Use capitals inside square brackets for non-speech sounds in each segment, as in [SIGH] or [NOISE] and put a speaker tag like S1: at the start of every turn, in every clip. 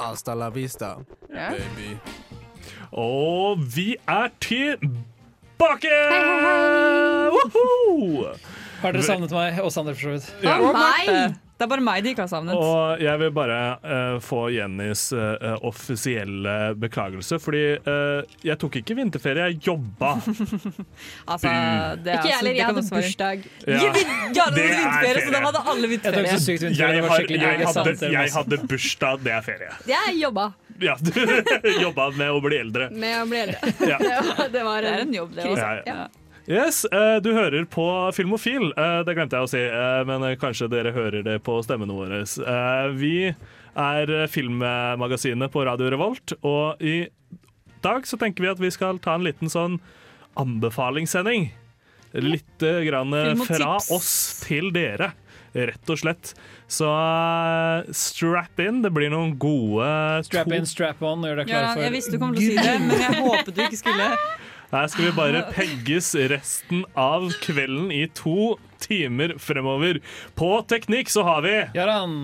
S1: Hasta la vista,
S2: Ja.
S1: baby.
S3: Og vi er tilbake! Woohoo!
S4: Har dere savnet meg? Og Sander, for så vidt.
S3: Ja.
S2: Og meg! Det er bare meg de ikke har savnet.
S3: Og jeg vil bare uh, få Jennys uh, offisielle beklagelse, fordi uh, jeg tok ikke vinterferie, jeg jobba. [LAUGHS]
S2: Altså, det er,
S5: Ikke jeg heller. Jeg hadde bursdag.
S3: Ja.
S2: Det
S3: Det er
S2: vinterferie, så
S3: ferie.
S2: da hadde alle
S4: Jeg sykt vinterferie.
S3: Jeg, har, jeg, hadde, jeg
S4: var-
S3: hadde bursdag, det er ferie.
S5: Jeg jobba
S3: Ja, du [LAUGHS] jobba med å bli eldre.
S5: med å bli eldre.
S3: Ja.
S5: Det [LAUGHS] var, det var
S2: Det er en jobb, det også.
S3: Ja, ja.
S5: Ja.
S3: Yes, eh, du hører på Filmofil. Eh, det glemte jeg å si, eh, men kanskje dere hører det på stemmene våre. Eh, vi er filmmagasinet på Radio Revolt, og i dag så tenker vi at vi skal ta en liten sånn anbefalingssending. Litt grann fra oss til dere, rett og slett. Så strap in. Det blir noen gode
S4: Strap
S3: to-
S4: in, strap on, gjør deg klar for ja,
S2: jeg visste du kom til å si det, men jeg håpet du ikke skulle. [LAUGHS]
S3: Her skal vi bare pegges resten av kvelden i to timer fremover. På teknikk så har vi
S4: Gøran.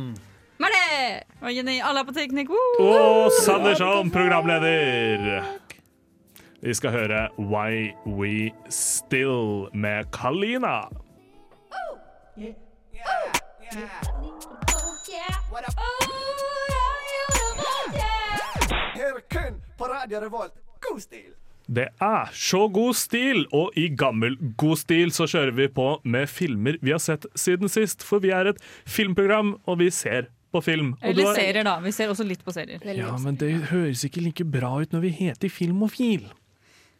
S5: Marte!
S2: Og Jenny, alle er på teknikk. Woo!
S3: Og Sander som programleder. Vi skal høre Why We Still med Kalina.
S1: Her kun på Radio Revolt. God stil!
S3: Det er så god stil, og i gammel god stil så kjører vi på med filmer vi har sett siden sist. For vi er et filmprogram, og vi ser på film.
S2: Eller
S3: har-
S2: serier, da. Vi ser også litt på serier.
S3: Ja, men det høres ikke like bra ut når vi heter Filmofil.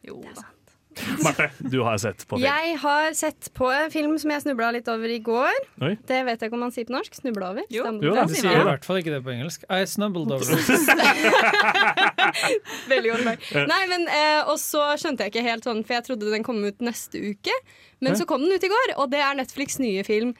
S2: Jo da. [LAUGHS]
S3: Marte, du har sett på film.
S5: Jeg har sett på en film som jeg snubla litt over i går.
S3: Oi.
S5: Det vet jeg ikke om man sier på norsk. Snubla over.
S2: Jo.
S3: Jo da,
S4: De
S3: sier
S4: i hvert fall ikke det på engelsk. I snubbled over. [LAUGHS]
S5: Veldig godt poeng. Nei, men eh, Og så skjønte jeg ikke helt sånn, for jeg trodde den kom ut neste uke. Men så kom den ut i går, og det er Netflix' nye film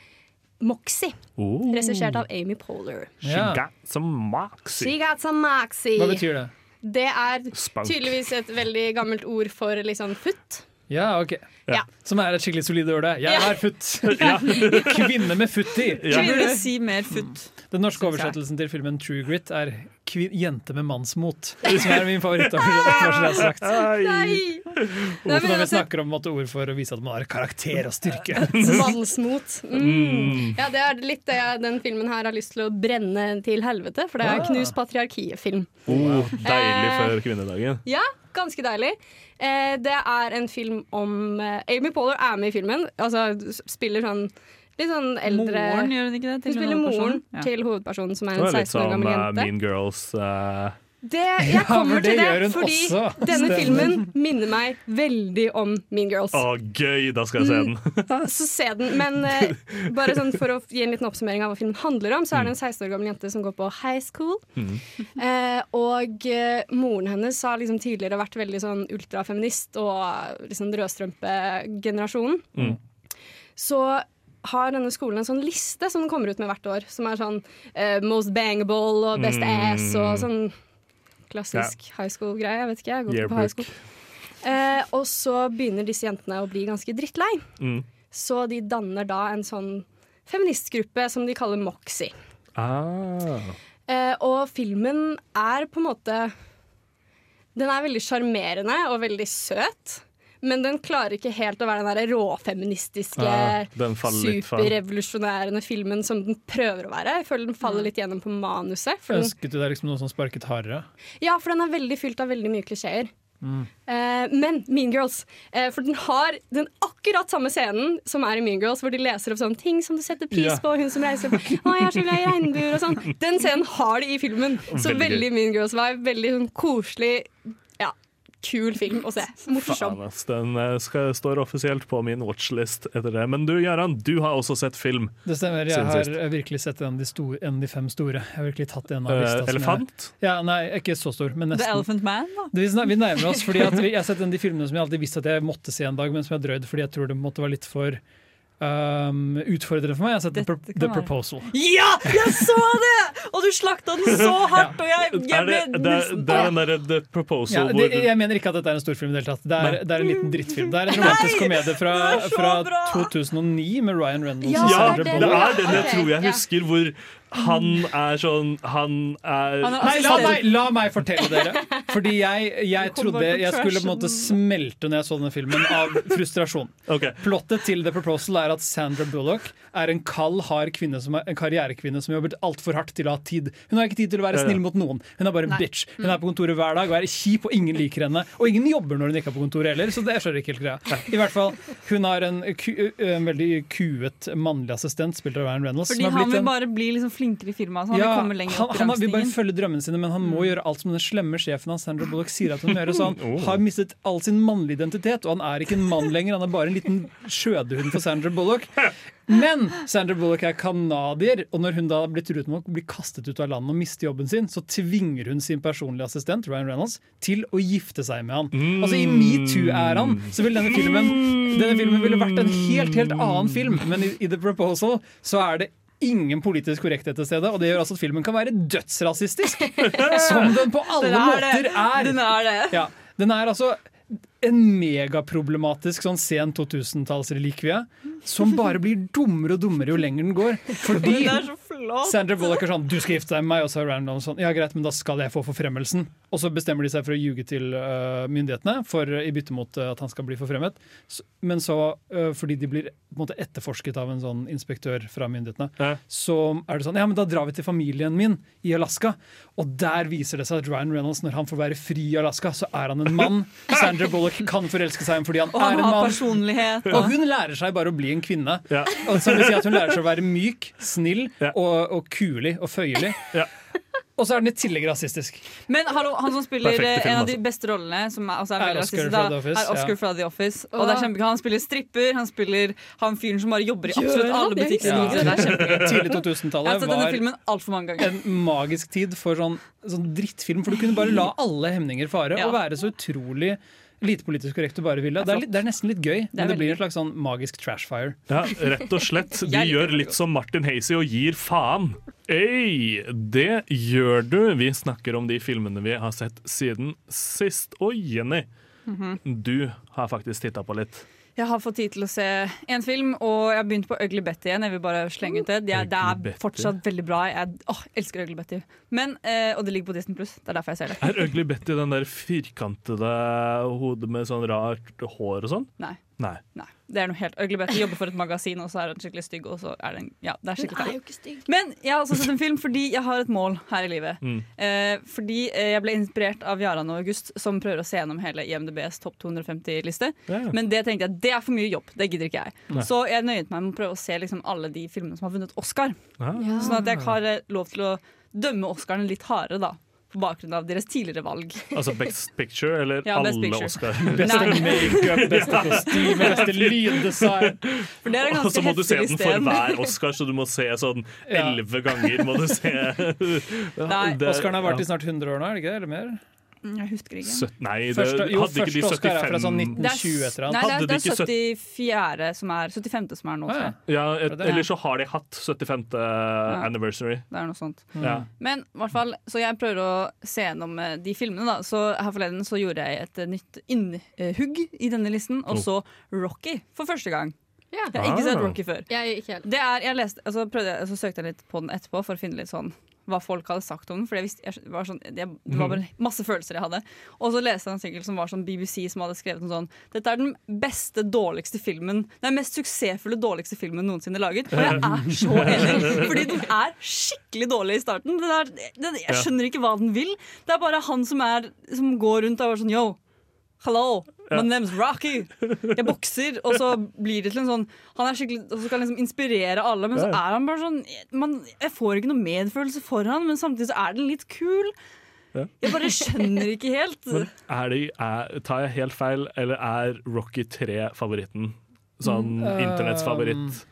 S5: Moxie.
S3: Oh,
S5: Regissert av Amy Poehler.
S3: she got some moxie.
S5: She got some moxie.
S4: Hva betyr det?
S5: Det er
S3: Spank.
S5: tydeligvis et veldig gammelt ord for liksom futt.
S4: Ja, OK.
S5: Ja.
S4: Som er et skikkelig solid ord. Jeg
S5: Ja.
S4: er futt. [LAUGHS] Kvinne med futt i.
S3: Ja.
S2: Jeg si mer futt.
S4: Den norske oversettelsen til filmen True Grit er jente med mannsmot. [LAUGHS] Som er min favoritt bare det sagt.
S3: Ai.
S5: Nei!
S4: Hvorfor når vi
S5: altså-
S4: snakker om måtte, ord for å vise at man har karakter og styrke. [LAUGHS]
S5: Mannsmot. Mm. Ja, det er litt det jeg, den filmen her har lyst til å brenne til helvete, for det er
S4: Ah.
S5: Knus patriarkiet-film.
S3: Oh, deilig
S5: Eh.
S3: før kvinnedagen.
S5: Ja, ganske deilig. Eh, det er en film om eh, Amy Poehler er med i filmen. Altså spiller sånn litt sånn eldre
S2: Moren, gjør hun ikke det?
S5: Hun spiller moren
S2: Ja.
S5: til hovedpersonen, som er
S3: Det
S5: en
S3: var litt
S5: 16 år
S3: som
S5: gammel
S3: eh,
S5: jente.
S3: Mean Girls. Uh...
S5: Det, jeg [LAUGHS] kommer
S4: ja, det
S5: til det, fordi
S4: også.
S5: denne
S4: Stemmer.
S5: filmen minner meg veldig om Mean Girls.
S3: Å, gøy! Da skal jeg se den.
S5: Så se den. Men uh, bare sånn for å gi en liten oppsummering av hva filmen handler om, så er det en
S3: Mm.
S5: 16 år gammel jente som går på high school. Eh, og uh, moren hennes har liksom tidligere vært veldig sånn ultrafeminist og liksom rødstrømpegenerasjonen.
S3: Mm.
S5: Så har denne skolen en sånn liste som den kommer ut med hvert år, som er sånn uh, most bangable og best
S3: Mm.
S5: ass og sånn klassisk high school-greie. Jeg vet ikke, jeg har gått på high school. Uh, og så begynner disse jentene å bli ganske drittlei.
S3: Mm.
S5: Så de danner da en sånn feministgruppe som de kaller Moxie.
S3: Ah.
S5: Uh, og filmen er på en måte Den er veldig sjarmerende og veldig søt. Men den klarer ikke helt å være den der råfeministiske,
S3: ja,
S5: superrevolusjonærende filmen som den prøver å være. Jeg føler den faller litt gjennom på manuset. For den,
S4: Ønsket du deg liksom noe som sparket hardere?
S5: ja, for den er veldig fylt av veldig mye klisjeer. Eh, men Mean Girls, eh, for den har den akkurat samme scenen som er i Mean Girls, hvor de leser opp sånne ting som du setter pris
S4: på,
S5: på, hun som reiser opp, å, jeg er så glad i regnbuer og sånn. Den scenen har de i filmen. Så
S3: Veldig
S5: veldig Mean Girls var veldig sånn koselig, kul film å se. Morsom.
S3: Faen. Den eh, skal, står offisielt på min watchlist etter det. Men du, Gøran, du har også sett film.
S4: Det stemmer. Jeg har
S3: sist.
S4: virkelig sett en av de, store, en av de fem store. Jeg har virkelig tatt en av
S3: Eh,
S4: lista. som jeg-
S3: elefant?
S4: Ja, nei, ikke så stor, men
S2: The. Elephant Man, da.
S4: Vi, vi nærmer oss, fordi at vi, jeg har sett en av de filmene som jeg alltid visste at jeg måtte se en dag, men som jeg drøyd fordi jeg tror det måtte være litt for um, utfordrende for meg. Jeg har sett The, Pro The. Proposal.
S2: Ja, jeg så det! Og du slakta den så [LAUGHS] hardt, og jeg, jeg
S3: Er det, det,
S2: nesten
S3: det er den derre The Proposal
S4: Ja, det, jeg mener ikke at dette er en storfilm i det hele tatt. Det er, det er en liten drittfilm. Det er en romantisk komedie fra,
S2: er
S4: fra 2009 med Ryan Reynolds
S5: Ja,
S3: det er den jeg tror jeg husker, hvor han er sånn Han er
S2: Han er
S4: Nei, la meg, la meg fortelle dere. Fordi jeg, jeg trodde jeg skulle på en måte smelte når jeg så denne filmen, av frustrasjon. [LAUGHS]
S3: Okay.
S4: Plottet til The Proposal er at Sandra Bullock er en kald, hard kvinne som er, en karrierekvinne som jobber altfor hardt til å ha tid. Hun har ikke tid til å være snill mot noen. Hun er bare en
S5: Nei.
S4: bitch. Hun er på kontoret hver dag og er kjip, og ingen liker henne. Og ingen jobber når hun ikke er på kontoret heller, så det skjønner ikke helt greia. I hvert fall, Hun har en, ku, en veldig kuet mannlig assistent, spilt av Ryan Reynolds.
S2: Fordi
S4: som har
S2: han vil bare bli liksom flinkere i firmaet. Så han
S4: ja,
S2: vil komme lenger
S4: han,
S2: opp i
S4: han vil bare følge drømmene sine, men han må gjøre alt som den slemme sjefen hans Sandra Bullock sier at han må gjøre. Så han [LAUGHS]
S3: Oh.
S4: har mistet all sin mannlige identitet, og han er ikke en mann lenger. Han er bare en liten skjødehund for Sandra Bullock. Men Sandra Bullock er canadier, og når hun da blir truet med å bli kastet ut av landet og miste jobben sin, så tvinger hun sin personlige assistent Ryan Reynolds til å gifte seg med han. Altså I metoo-æraen så ville denne filmen Denne filmen ville vært en helt, helt annen film, men i, i The Proposal så er det ingen politisk korrekthet til stede, og det gjør altså at filmen kan være dødsrasistisk. [LAUGHS] Som den på alle
S2: Den er
S4: måter er.
S2: Den er det.
S4: Ja, den er altså en megaproblematisk sånn sen 2000-tallsrelikvie som bare blir dummere og dummere jo lenger den går. Fordi [LAUGHS]
S2: Den.
S4: Sandra Bullock er sånn 'Du skal gifte deg med meg', og så er Ryan sånn 'Ja, greit, men da skal jeg få forfremmelsen'. Og så bestemmer de seg for å ljuge til uh, myndighetene for, i bytte mot uh, at han skal bli forfremmet. Så, Men så, uh, fordi de blir på en måte etterforsket av en sånn inspektør fra myndighetene,
S3: Ja.
S4: så er det sånn Ja, men da drar vi til familien min i Alaska. Og der viser det seg at Ryan Reynolds, når han får være fri i Alaska, så er han en mann. [LAUGHS] Sandra Bullock kan forelske seg i ham fordi han
S2: Og han
S4: er en mann.
S2: personlighet.
S4: Og hun lærer seg bare å bli en kvinne.
S3: Ja.
S4: Og som vil si at Hun lærer seg å være myk, snill
S3: Ja.
S4: og, og kulig og føyelig.
S3: Ja. [LAUGHS]
S4: Og så er den i tillegg rasistisk.
S2: Men hallo, han som spiller
S3: film,
S2: en av de
S3: altså.
S2: beste rollene, som er, også er,
S4: Er Oscar fra The Office,
S2: er Oscar
S4: ja.
S2: fra The Office. Og det er kjempegøy. Han spiller stripper, han spiller han fyren som bare jobber i absolutt
S5: han
S2: alle
S5: det?
S2: butikker.
S4: Ja.
S2: Det. [LAUGHS]
S4: Tidlig 2000-tallet
S2: sett denne
S4: var
S2: filmen altfor mange ganger.
S4: en magisk tid for sånn, sånn drittfilm. For du kunne bare la alle hemninger fare
S2: Ja.
S4: og være så utrolig lite politisk korrekt du bare ville. Det er, litt, det er nesten litt gøy, men det blir en slags sånn magisk trashfire.
S3: Ja, rett og slett. [LAUGHS] De gjør litt som Martin Hazy og gir faen. Ei, det gjør du. Vi snakker om de filmene vi har sett siden sist. Og Jenny,
S2: Mhm.
S3: du har faktisk titta på litt.
S2: Jeg har fått tid til å se en film, og jeg har begynt på Ugly Betty igjen. Jeg vil bare slenge ut det. Det er, det er fortsatt veldig bra. Jeg åh, elsker Ugly Betty. Men, eh, og det ligger på Disney Pluss. Det er derfor jeg ser det.
S3: Er Ugly Betty den der firkantede hodet med sånn rart hår og sånn?
S2: Nei.
S3: Nei.
S2: Nei, det er noe helt Ugly jobber for et magasin, og så er hun skikkelig stygg. Og så er den, ja, det er
S5: Hun
S2: skikkelig
S5: er jo ikke stygg.
S2: Men jeg har også sett en film fordi jeg har et mål her i livet.
S3: Mm.
S2: Eh, fordi eh, jeg ble inspirert av Jaran og August, som prøver å se gjennom hele IMDbs topp 250-liste.
S3: Ja.
S2: Men det tenkte jeg, det er for mye jobb. Det gidder ikke jeg.
S3: Nei.
S2: Så jeg nøyet meg med å prøve å se liksom alle de filmene som har vunnet Oscar.
S3: Ah.
S5: Ja.
S2: Sånn at jeg har eh, lov til å dømme Oscarene litt hardere, da. På bakgrunn av deres tidligere valg.
S3: Altså Best Picture eller
S2: Ja, Best
S3: alle
S2: Picture.
S3: Oscar?
S4: Beste makeup, beste kostyme, [LAUGHS] beste lyddesign.
S2: For det er en
S3: Og så må du se den for hver Oscar, så du må se sånn elleve ganger. må du se [LAUGHS]
S2: Nei,
S4: Oscaren har vært i snart 100 år nå, er det ikke det? Eller mer?
S2: Mm, Jeg husker ikke.
S3: Søt- Nei, det
S4: Første, jo,
S3: hadde ikke de
S4: første Oscar er fra sånn
S3: 75
S2: Det er,
S4: 1920 etter
S2: nei, det er, det er 74. som er 75. som er nå.
S4: Ah,
S2: tror
S4: ja.
S2: jeg.
S3: Ja, et, eller så har de hatt 75. anniversary.
S2: Det er noe sånt.
S3: Ja.
S2: Men i hvert fall, så jeg prøver å se gjennom eh, de filmene. da Så Her forleden så gjorde jeg et eh, nytt innhugg i denne listen, og
S3: Oh.
S2: så Rocky for første gang.
S5: Ja.
S2: Jeg har ikke sett
S3: Ah.
S2: Rocky før.
S5: Jeg ikke helt.
S2: Det er, jeg leste, altså prøvde, så søkte jeg litt på den etterpå for å finne litt sånn hva folk hadde sagt om den. For jeg visste, jeg var sånn, det, var bare masse følelser jeg hadde. Og så leste jeg en artikkel som var sånn BBC som hadde skrevet noe sånn Dette er den beste, dårligste filmen Den mest suksessfulle, dårligste filmen noensinne laget. Og jeg er så [LAUGHS] enig, fordi den er skikkelig dårlig i starten. Den er, den, jeg skjønner ikke hva den vil. Det er bare han som, er, som går rundt og er sånn yo. Hello, my
S3: Ja.
S2: name's Rocky. Jeg bokser, og så blir det til en sånn Han er skikkelig, og så skal han liksom inspirere alle, men så er han bare sånn man, Jeg får ikke noe medfølelse for han, men samtidig så er den litt kul.
S3: Ja.
S2: Jeg bare skjønner ikke helt. [LAUGHS]
S3: Men er det, er, tar jeg helt feil, eller er Rocky 3 favoritten? Sånn
S4: Mm,
S3: internetts favoritt.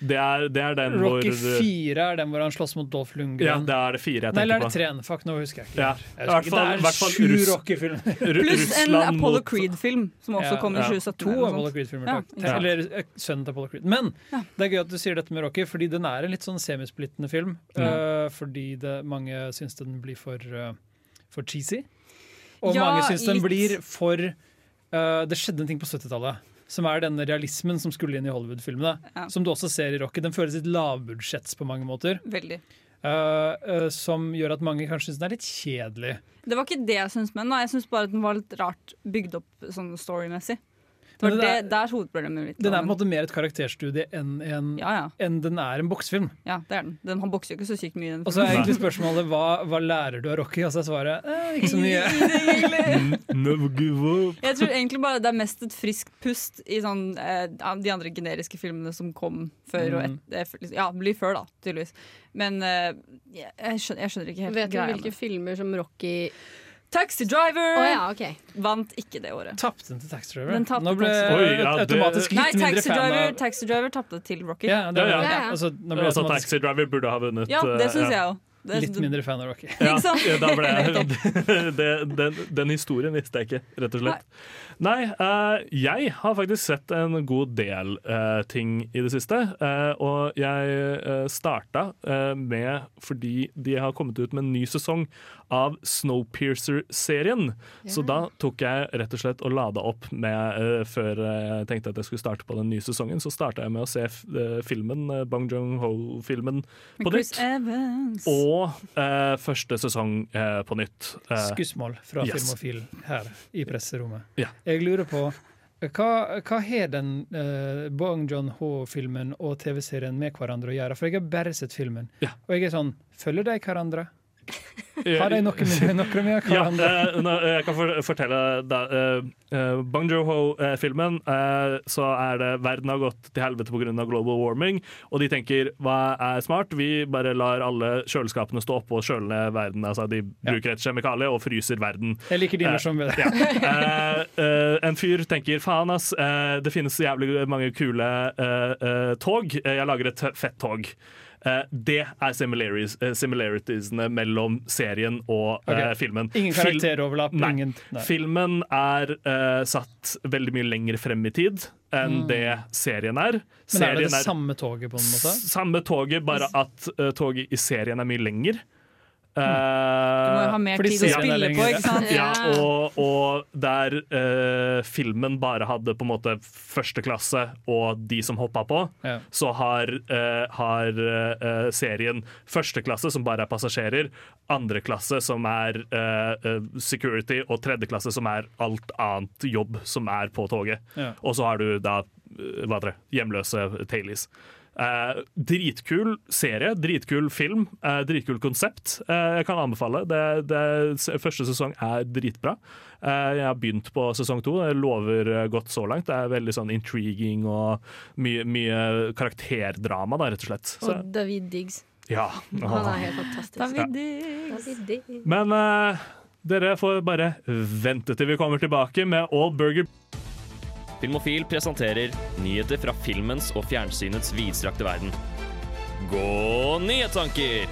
S3: Det er, det er den
S4: Rocky
S3: hvor
S4: 4 er den hvor han slåss mot Dolph Lundgren.
S3: Ja, det er det fire jeg
S4: Nei, eller er det 3? Fuck, nå husker jeg ikke.
S3: Ja,
S4: Jeg husker ikke. det er
S3: fall
S4: sju
S3: Russ-
S4: Rocky-filmer.
S2: Pluss en Apollo Creed-film, som også
S4: Ja.
S2: kom i
S3: Ja.
S2: 2017.
S4: To Apollo. Creed-filmer, takk.
S2: ikke.
S4: Eller eh, sønnen til Apollo Creed. Men det er gøy at du sier dette med Rocky, fordi den er en litt sånn semisplittende film. Uh, fordi det, mange syns den blir for, uh, for cheesy. Og
S2: Ja,
S4: mange syns den
S2: litt.
S4: blir for uh, Det skjedde en ting på 70-tallet. Som er denne realismen som skulle inn i Hollywood-filmene.
S2: Ja.
S4: Som du også ser i Rocky. Den føles litt lavbudsjetts på mange måter.
S2: Veldig.
S4: Uh, uh, som gjør at mange kanskje syns den er litt kjedelig.
S2: Det var ikke det jeg syns med den. Jeg syns bare at den var litt rart bygd opp sånn storymessig. Det
S4: det
S2: det,
S4: er-
S2: der hovedproblemet mitt
S4: Den er på en måte mer et karakterstudie enn en,
S2: Ja, ja.
S4: en den er en boksefilm.
S2: ja, det er den. den. Han bokser jo ikke så sykt mye.
S4: Og så er egentlig spørsmålet hva, hva lærer du av Rocky? Og så er svaret eh, ikke så mye. [LAUGHS]
S3: Never give up.
S2: Jeg tror egentlig bare det er mest et friskt pust i sånn, eh, de andre generiske filmene som kom før. Og
S4: Mm.
S2: et, eh, ja, blir før, da, tydeligvis. Men eh, jeg, skjønner, jeg skjønner ikke helt
S5: Vet du hvilke filmer som Rocky
S2: Taxi Driver
S5: oh, ja, okay.
S2: vant ikke det året.
S4: Tapte den til Taxi Driver.
S2: Den
S4: Nå ble.
S3: Oi, ja, det-
S4: automatisk
S2: Nei,
S4: litt mindre
S2: Taxi
S4: fan
S2: Driver,
S4: av
S2: Taxi Driver tapte til Rocky.
S4: ja, det,
S3: Ja, ja.
S4: ja.
S5: Ja, ja.
S4: Altså, nå ble
S3: Altså,
S4: automatisk
S3: Taxi Driver burde ha vunnet.
S2: Ja, det
S3: eh,
S2: syns
S3: ja.
S2: jeg òg.
S4: litt mindre fan av Rocky.
S3: Ja, ja, da ble jeg, [LAUGHS] [LAUGHS] det, den, den historien visste jeg ikke, rett og slett. Nei, uh, jeg har faktisk sett en god del uh, ting i det siste. Uh, og jeg uh, starta eh, med fordi de har kommet ut med en ny sesong av Snowpiercer-serien. Så da tok jeg rett og slett og lada opp med uh, Før jeg tenkte at jeg skulle starte på den nye sesongen, så starta jeg med å se f eh, filmen, uh, Bong Jong-ho-filmen på
S2: Chris
S3: nytt.
S2: Evans.
S3: Og eh, første sesong eh, på nytt. Eh,
S4: Skussmål fra
S3: Yes.
S4: Filmofil her i presserommet.
S3: Ja.
S4: Jeg lurer på hva, hva har den uh, Bong John-Ho-filmen og TV-serien med hverandre å gjøre? For jeg har bare sett filmen.
S3: Ja.
S4: Og jeg er sånn Følger de hverandre?
S3: Eh,
S4: Har jeg noe med, noe med
S3: ja, eh, nå, jeg kan for, fortelle deg. uh, uh, Bong Joon-ho-filmen, eh, så er det verden har gått til helvete pga. global warming, og de tenker hva er smart? Vi bare lar alle kjøleskapene stå oppe og kjøle ned verden. Altså, de bruker et kjemikalie og fryser verden.
S4: Jeg liker dine
S3: Eh,
S4: med det.
S3: Ja. Eh, eh, en fyr tenker faen, ass, eh, det finnes jævlig mange kule eh, eh, tog. Eh, Jeg lager et fett tog. Eh, det er similarities, eh, mellom serien og
S4: okay.
S3: Filmen.
S4: Ingen karakteroverlapp.
S3: Nei.
S4: Ingen, nei.
S3: Filmen er eh, satt veldig mye lenger frem i tid enn det serien er.
S4: Serien Men er det det samme toget, på en måte?
S3: samme toget, bare at eh, toget i serien er mye lenger.
S2: Du må jo ha mer tid å spille på, ikke sant?
S3: ja, og, og der uh, filmen bare hadde på en måte første klasse og de som hoppa på,
S4: Ja.
S3: så har, uh, har uh, serien første klasse, som bare er passasjerer, andre klasse, som er security, og tredje klasse, som er alt annet jobb som er på toget.
S4: Ja.
S3: Og så har du da hva heter det, hjemløse Tailies. Eh, dritkul serie, dritkul film, eh, dritkul konsept. Eh, jeg kan anbefale. Det, det, første sesong er dritbra. Eh, jeg har begynt på sesong to. Det lover eh, godt så langt. Det er veldig sånn intriguing og mye, mye karakterdrama, da, rett og slett. Så,
S5: Og David Diggs.
S3: ja.
S5: Han er helt fantastisk.
S2: David Diggs.
S5: David Diggs.
S3: Men eh, dere får bare vente til vi kommer tilbake med All Burger
S6: Filmofil presenterer nyheter fra filmens og fjernsynets vidstrakte verden. Gå nyhetstanker!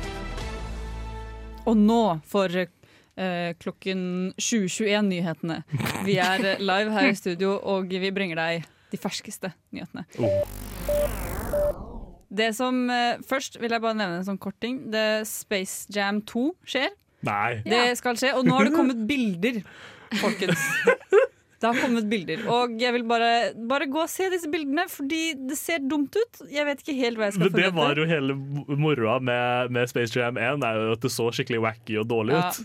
S2: Og nå for eh, klokken 2021-nyhetene. Vi er live her i studio, og vi bringer deg de ferskeste nyhetene. Det som eh, Først vil jeg bare nevne en sånn kort ting. Det Space Jam 2 skjer.
S3: Nei.
S2: Det skal skje, og nå har det kommet bilder, folkens. Det har kommet bilder, og jeg vil bare, bare gå og se disse bildene, fordi det ser dumt ut. Jeg vet ikke helt hva jeg skal
S3: Men det var jo hele moroa med, med Space Jam 1, er jo at det så skikkelig wacky og dårlig
S2: Ja,
S3: ut.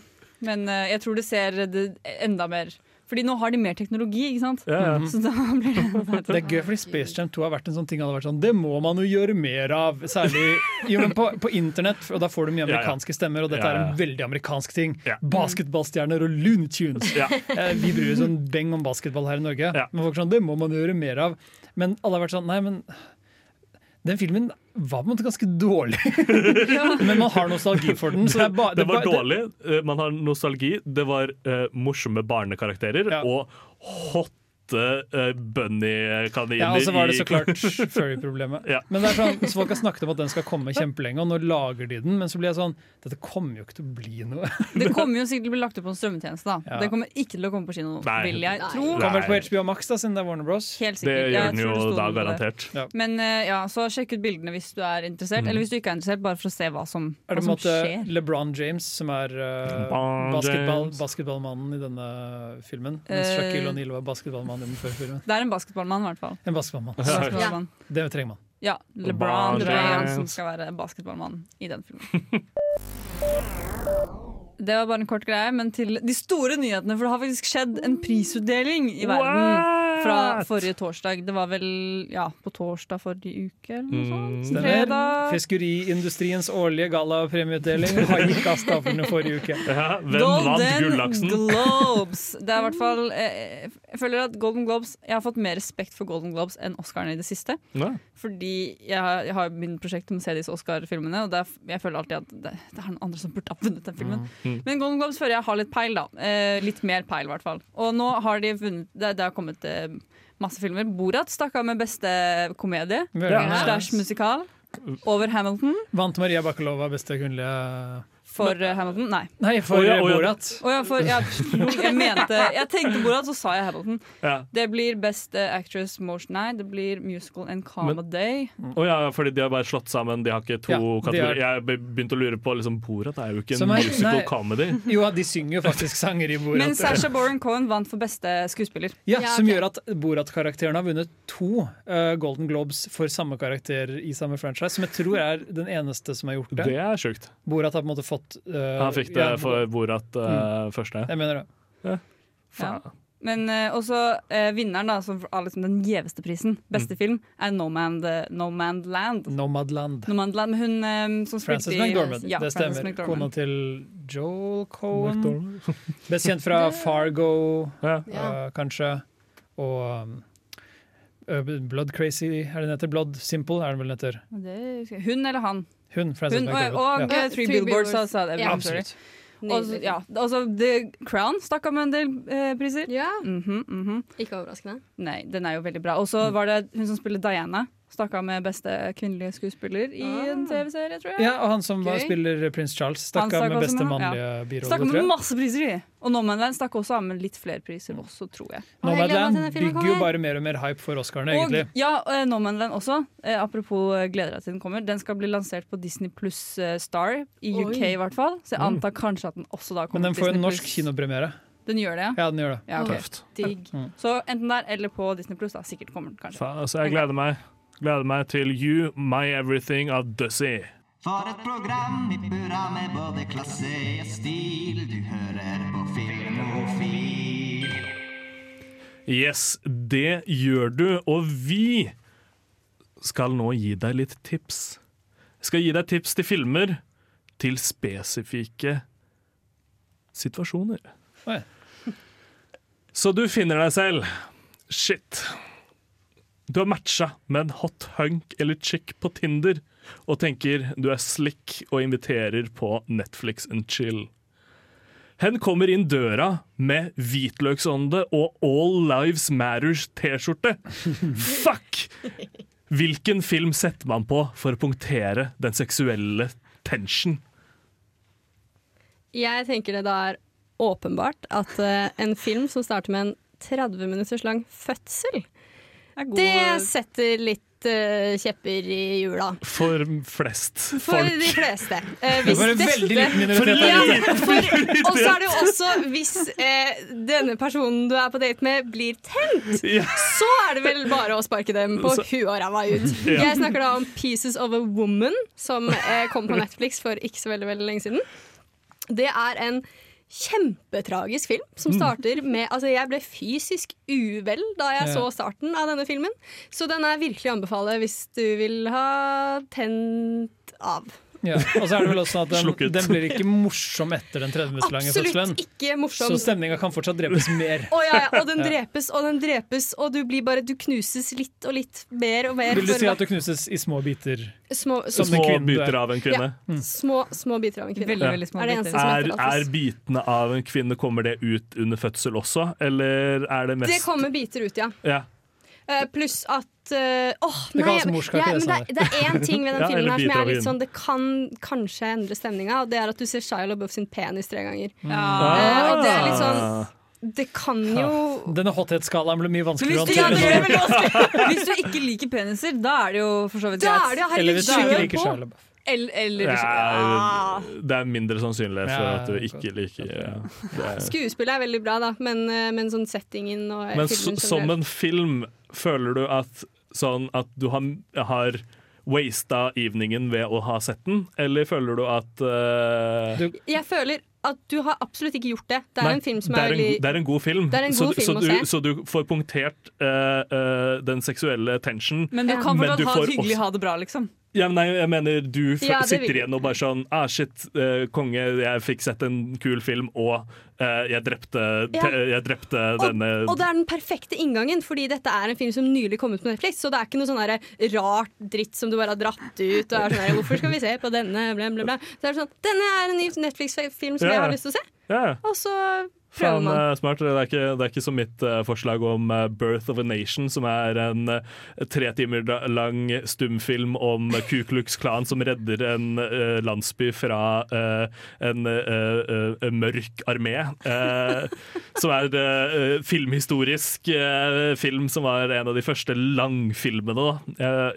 S2: men eh, jeg tror det ser det enda mer Fordi nå har de mer teknologi, ikke sant?
S3: Ja, ja.
S2: Så da blir det
S4: Det er gøy, fordi Space Jam 2 har vært en sånn ting hadde vært sånn, Det må man jo gjøre mer av. Særlig jo, men på, på internett, og da får du mye amerikanske stemmer. Og dette
S3: Ja, ja.
S4: er en veldig amerikansk ting.
S3: Ja.
S4: Basketballstjerner og Looney Tunes.
S3: Ja.
S4: Eh, Vi bryr oss en beng om basketball her i Norge,
S3: Ja.
S4: men folk sånn, det må man gjøre mer av. Men alle har vært sånn Nei, men Den filmen var på en måte ganske dårlig, [LAUGHS] men man har nostalgi for den. Så det, ba,
S3: Det var
S4: ba-
S3: dårlig, eh, man har nostalgi, det var uh, morsomme barnekarakterer
S4: Ja.
S3: og hotte uh, bunny-kaniner
S4: Ja, og så var det så klart [LAUGHS] furry-problemet.
S3: Ja.
S4: Men det er sånn, så folk har snakket om at den skal komme kjempelenge, og nå lager de den. Men så blir jeg sånn Dette kommer jo ikke til å bli noe. [LAUGHS]
S2: Det kommer jo sikkert til å bli lagt ut på en strømmetjeneste. da
S4: Ja.
S2: Det kommer ikke til å komme på kino,
S3: Nei.
S2: vil jeg
S5: Nei.
S4: Kommer vel på HBO Max, da, siden det er Warner Bros.
S2: Helt
S3: Det
S2: sikkert.
S3: gjør den jo
S2: det
S3: da garantert. Ja.
S2: Men uh, ja, så sjekk ut bildene hvis du er interessert.
S3: Mm.
S2: Eller hvis du ikke er interessert, bare for å se hva som,
S4: Er det på
S2: som
S4: måte
S2: skjer.
S4: LeBron James som er uh, basketball, basketballmannen i denne filmen? Mens. Shaquille O'Neal var basketballmann forrige filmen.
S2: Det er en basketballmann, i hvert fall.
S4: En basketballmann.
S2: Basketballmann.
S4: Det trenger man.
S2: Ja,
S3: LeBron
S2: James som skal være basketballmann i den filmen. Det var bare en kort greie, men til de store nyhetene. For det har faktisk skjedd en prisutdeling i verden fra forrige torsdag. Det var vel ja, på torsdag forrige uke eller noe sånt.
S3: Mm.
S2: Fredag.
S4: Fiskeriindustriens årlige gallapremieutdeling gikk av stabelen forrige uke. [LAUGHS]
S3: Ja, hvem
S2: Golden
S3: Gullaksen?
S2: Globes. Det er i hvert fall eh, Jeg føler at Golden Globes Jeg har fått mer respekt for Golden Globes enn Oscarene i det siste.
S3: Ja.
S2: Fordi jeg har, jeg har min prosjekt om å se disse Oscar-filmene, og det er, jeg føler alltid at det, det er noen andre som burde ha vunnet den filmen.
S3: Mm.
S2: Men Golden Globes føler jeg har litt peil, da. Eh, litt mer peil, i hvert fall. Og nå har de vunnet Det, det har kommet eh, masse filmer. Borat stakk av med beste komedie.
S5: Ja.
S2: Slash musikal. Over Hamilton.
S4: Vant Maria Bakalova beste kvinnelige
S2: For Men, Hamilton? Nei.
S4: Nei, for
S3: oh, ja.
S4: Borat.
S2: Oh, ja, for jeg, jeg mente Jeg tenkte Borat, så sa jeg Hamilton.
S3: Ja.
S2: Det blir Best eh, Actress Motion Nei, det blir Musical and Comedy.
S3: Å ja, fordi de har bare slått sammen. De har ikke to
S4: Ja,
S3: kategorier. Jeg begynte å lure på liksom, Borat er jo ikke en
S4: er-
S3: musical
S4: nei.
S3: comedy. [LAUGHS]
S4: Jo, de synger jo faktisk sanger i Borat.
S2: Men Sasha Boren Cohen vant for beste skuespiller.
S4: Ja,
S5: Ja,
S4: Som
S5: okay.
S4: gjør at Borat-karakteren har vunnet to uh, Golden Globes for samme karakter i samme franchise, som jeg tror er den eneste som har gjort det.
S3: Det er sjukt.
S4: Borat har på en måte fått eh,
S3: Han fikk det
S4: ja,
S3: for Borat uh, første.
S4: Jeg mener det.
S3: Faen.
S2: Men uh, også uh, vinneren, da, som har liksom den gjeveste prisen, beste film, er No Man, no Land.
S4: Nomadland.
S2: No med hun um, som
S4: Frances
S2: spilte i
S4: McDormand.
S2: Ja,
S4: det
S2: Frances
S4: stemmer.
S2: McDormand.
S4: Kona til Joel Cohen. Best kjent fra [LAUGHS] Fargo,
S3: Ja.
S5: Ja.
S4: eh, kanskje. Og um, eh, Blood Crazy, er det den heter? Blood Simple, er det vel den heter?
S2: Hun eller han?
S4: Hun, Frances
S2: Hun og,
S4: McDormand.
S2: og
S4: ja.
S2: eh, Three Billboards, sa sa.
S4: Ja, absolutt.
S2: Ja, altså, The Crown stakk av med en del eh, priser.
S5: Ja,
S2: Mhm, mhm.
S5: ikke overraskende.
S2: Nei, den er jo veldig bra. Og så var det hun som spiller Diana. Stakk av med beste kvinnelige skuespiller i en
S5: Ah.
S2: TV-serie, tror jeg.
S4: Ja, og han som var,
S5: Gøy.
S4: spiller prins Charles, stakk av med beste
S2: mannlige ja.
S4: birolle,
S2: Stakk med masse priser, de. Og Nomadland stakk også av med litt flere priser også, tror jeg.
S5: Til
S4: Nomadland bygger jo bare mer og mer hype for Oscarene,
S2: Og
S4: egentlig.
S2: ja, eh, Nomadland også. Eh, apropos eh, gleder deg til den kommer. Den skal bli lansert på Disney pluss eh, Star, i UK
S5: Oi.
S2: i hvert fall. Så jeg antar kanskje at den også da kommer.
S4: Men
S2: den
S4: får
S2: Disney+.
S4: norsk kinopremiere.
S2: Den gjør det, ja?
S4: Ja, den gjør det.
S2: ja ok.
S3: Tøft.
S5: Digg.
S2: Så enten der eller på Disney pluss. Sikkert kommer den kanskje.
S3: Faen, altså, jeg gleder meg. Gleder meg til You, My Everything av Dussy.
S7: For et program i burra med både klasse og stil. Du hører på Filmofil.
S3: Yes, det gjør du. Og vi skal nå gi deg litt tips. Jeg skal gi deg tips til filmer til spesifikke situasjoner.
S4: Oi.
S3: Så du finner deg selv. Shit. Du har matcha med en hot hunk eller chick på Tinder og tenker du er slick og inviterer på Netflix and chill. Hen kommer inn døra med hvitløksånde og All Lives Matters-T-skjorte. [LAUGHS] Fuck! Hvilken film setter man på for å punktere den seksuelle tension?
S5: Jeg tenker det da er åpenbart at eh, en film som starter med en 30 minutters lang fødsel, det setter litt eh, kjepper i hjula.
S3: For flest folk.
S5: For de fleste. Eh,
S4: Det var en veldig liten minoritet.
S5: og så er det jo også hvis eh, denne personen du er på date med, blir tent,
S3: Ja.
S5: så er det vel bare å sparke dem på
S3: Så-
S5: huet og ræva ut.
S3: Ja.
S5: Jeg snakker da om 'Pieces of a Woman', som eh, kom på Netflix for ikke så veldig, veldig lenge siden. Det er en kjempetragisk film som starter med Altså, jeg ble fysisk uvel da jeg så starten av denne filmen, så den er virkelig å anbefale hvis du vil ha tent av.
S4: Ja. Og så er det vel også sånn
S3: at
S4: den, den blir ikke morsom etter den 30 minutter lange fødselen.
S5: Ikke morsom.
S4: Så stemninga kan fortsatt drepes mer.
S5: Å ja, ja, og den [LAUGHS] drepes og den drepes, og du blir bare Du knuses litt og litt mer og mer.
S4: Vil du si at du knuses i små biter?
S5: små,
S4: Som
S3: Små
S4: kvinnen er.
S3: biter av en kvinne.
S5: små, små biter av en kvinne.
S2: Veldig,
S3: Ja.
S2: veldig små
S5: Er
S2: biter.
S3: Er, er bitene av en kvinne Kommer det ut under fødsel også, eller er det mest
S5: Det kommer biter ut, ja.
S3: ja.
S5: Eh, pluss at åh,
S4: Det
S5: nei, jeg- ja,
S4: det,
S5: men det, er- det er én ting ved [LAUGHS] den
S3: Ja,
S5: filmen her som er litt sånn Det kan kanskje endre stemninga, og det er at du ser Shia LaBeouf sin penis tre ganger.
S2: Ja.
S5: Eh, og det er litt sånn. Det kan jo
S4: Denne hothetsskalaen ble blir mye vanskeligere å
S2: hvis, ja,
S4: håndtere. [LAUGHS]
S2: vanskelig. hvis du ikke liker peniser, da er det jo for så vidt greit.
S5: er
S4: Eller hvis du ikke liker! Shia LaBeouf.
S2: Eller, eller
S3: Det
S2: Ah.
S3: det er mindre sannsynlighet for
S4: Ja,
S3: at du ikke liker ja. er.
S5: Skuespillet er veldig bra, da, men, eh, men sånn settingen og
S3: Men
S5: filmen
S3: som en film, føler du at, sånn at du har, har wasta eveningen ved å ha sett den, eller føler du at uh...
S4: Du-
S5: Jeg føler at du har absolutt ikke gjort det. Det er
S3: Nei,
S5: en film som er
S3: er, en,
S5: veldig
S3: det er en god film.
S5: Det er en
S3: så,
S5: god
S3: du-
S5: film
S3: så,
S5: å
S3: du,
S5: se.
S3: så du får punktert uh, uh, den seksuelle tension.
S2: Men du
S5: Ja.
S2: kan fortsatt
S3: du
S2: ha det hyggelig,
S3: også-
S2: ha det bra, liksom.
S3: Ja, men nei, jeg mener du
S5: Ja,
S3: sitter
S5: vil-
S3: igjen og bare sånn ah, Shit, uh, konge, jeg fikk sett en kul film, og uh, jeg drepte,
S5: Ja.
S3: jeg drepte denne
S5: Og det er den perfekte inngangen, fordi dette er en film som nylig kom ut på Netflix. Så det er ikke noe sånn rart dritt som du bare har dratt ut. Og er sånn her, Hvorfor skal vi se på denne? Bla, bla, bla. Så er det sånn, Denne er en ny Netflix-film som
S3: Ja.
S5: jeg har lyst til å se.
S3: Ja,
S5: Og så
S3: Faen, eh, smart. Det er, ikke, det er ikke som mitt eh, forslag om eh, 'Birth of a Nation', som er en tre timer lang stumfilm om [LAUGHS] Ku Klux Klan som redder en landsby fra en mørk armé. som er filmhistorisk film som var en av de første langfilmene.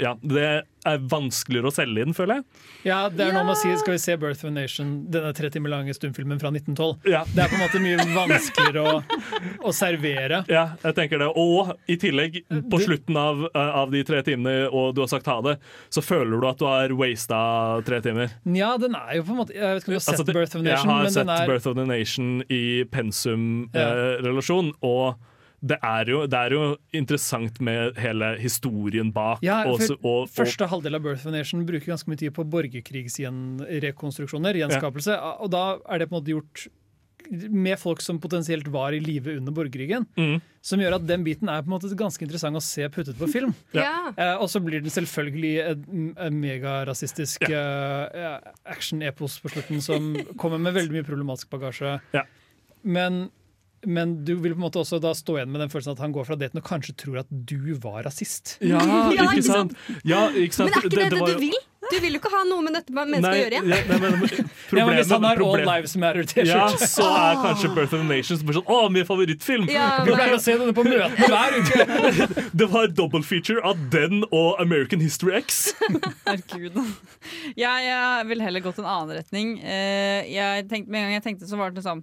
S3: Ja, det er vanskeligere å selge inn, føler jeg.
S4: Ja, det er noe med å si Skal vi se 'Birth of a Nation', denne tre timer lange stumfilmen fra 1912?
S3: Ja.
S4: Det er på en måte mye vanskeligere å, å servere.
S3: Ja, jeg tenker det. Og i tillegg, på slutten av, eh, av de tre timene, og du har sagt ha det, så føler du at du har wasta tre timer.
S4: Ja, den er jo på en måte Jeg vet ikke om du har sett
S3: Altså, det-
S4: 'Birth of a Nation',
S3: jeg har
S4: men
S3: sett
S4: den er
S3: Birth of a Nation i
S4: Ja.
S3: pensum-relasjon, og det er, jo, det er jo interessant med hele historien bak.
S4: Ja, for
S3: også, og, og,
S4: Første halvdel av Birth of a Nation bruker ganske mye tid på borgerkrigsrekonstruksjoner, gjenskapelse, og da er det på en måte gjort med folk som potensielt var i live under borgerkrigen.
S3: Mm.
S4: Som gjør at den biten er på en måte ganske interessant å se puttet på film.
S5: Ja.
S4: Eh, og så blir den selvfølgelig en, megarasistisk ja. eh, action-epos på slutten som kommer med veldig mye problematisk bagasje.
S3: Ja.
S4: Men, men du vil på en måte også da stå igjen med den følelsen at han går fra daten og kanskje tror at du var rasist.
S3: ja, [LAUGHS]
S5: Ja,
S3: ikke sant? Ja, ikke sant?
S5: Men er ikke det det,
S3: var
S5: du vil? Du vil jo ikke ha noe med dette mennesket
S3: Nei,
S5: å gjøre igjen.
S3: ja, nei, men, [LAUGHS]
S4: Ja, men hvis han har All Lives Matter-T-skjorte
S3: ja, så er kanskje Birth of the Nations bare sånn Å, min favorittfilm!
S5: Ja,
S4: Vi pleier å se denne på møtene [LAUGHS] hver uke!
S3: Det var double feature av den og American History X.
S2: Herregud. Jeg, jeg vil heller gått en annen retning. Eh, Jeg tenkte, med en gang jeg tenkte, så var det liksom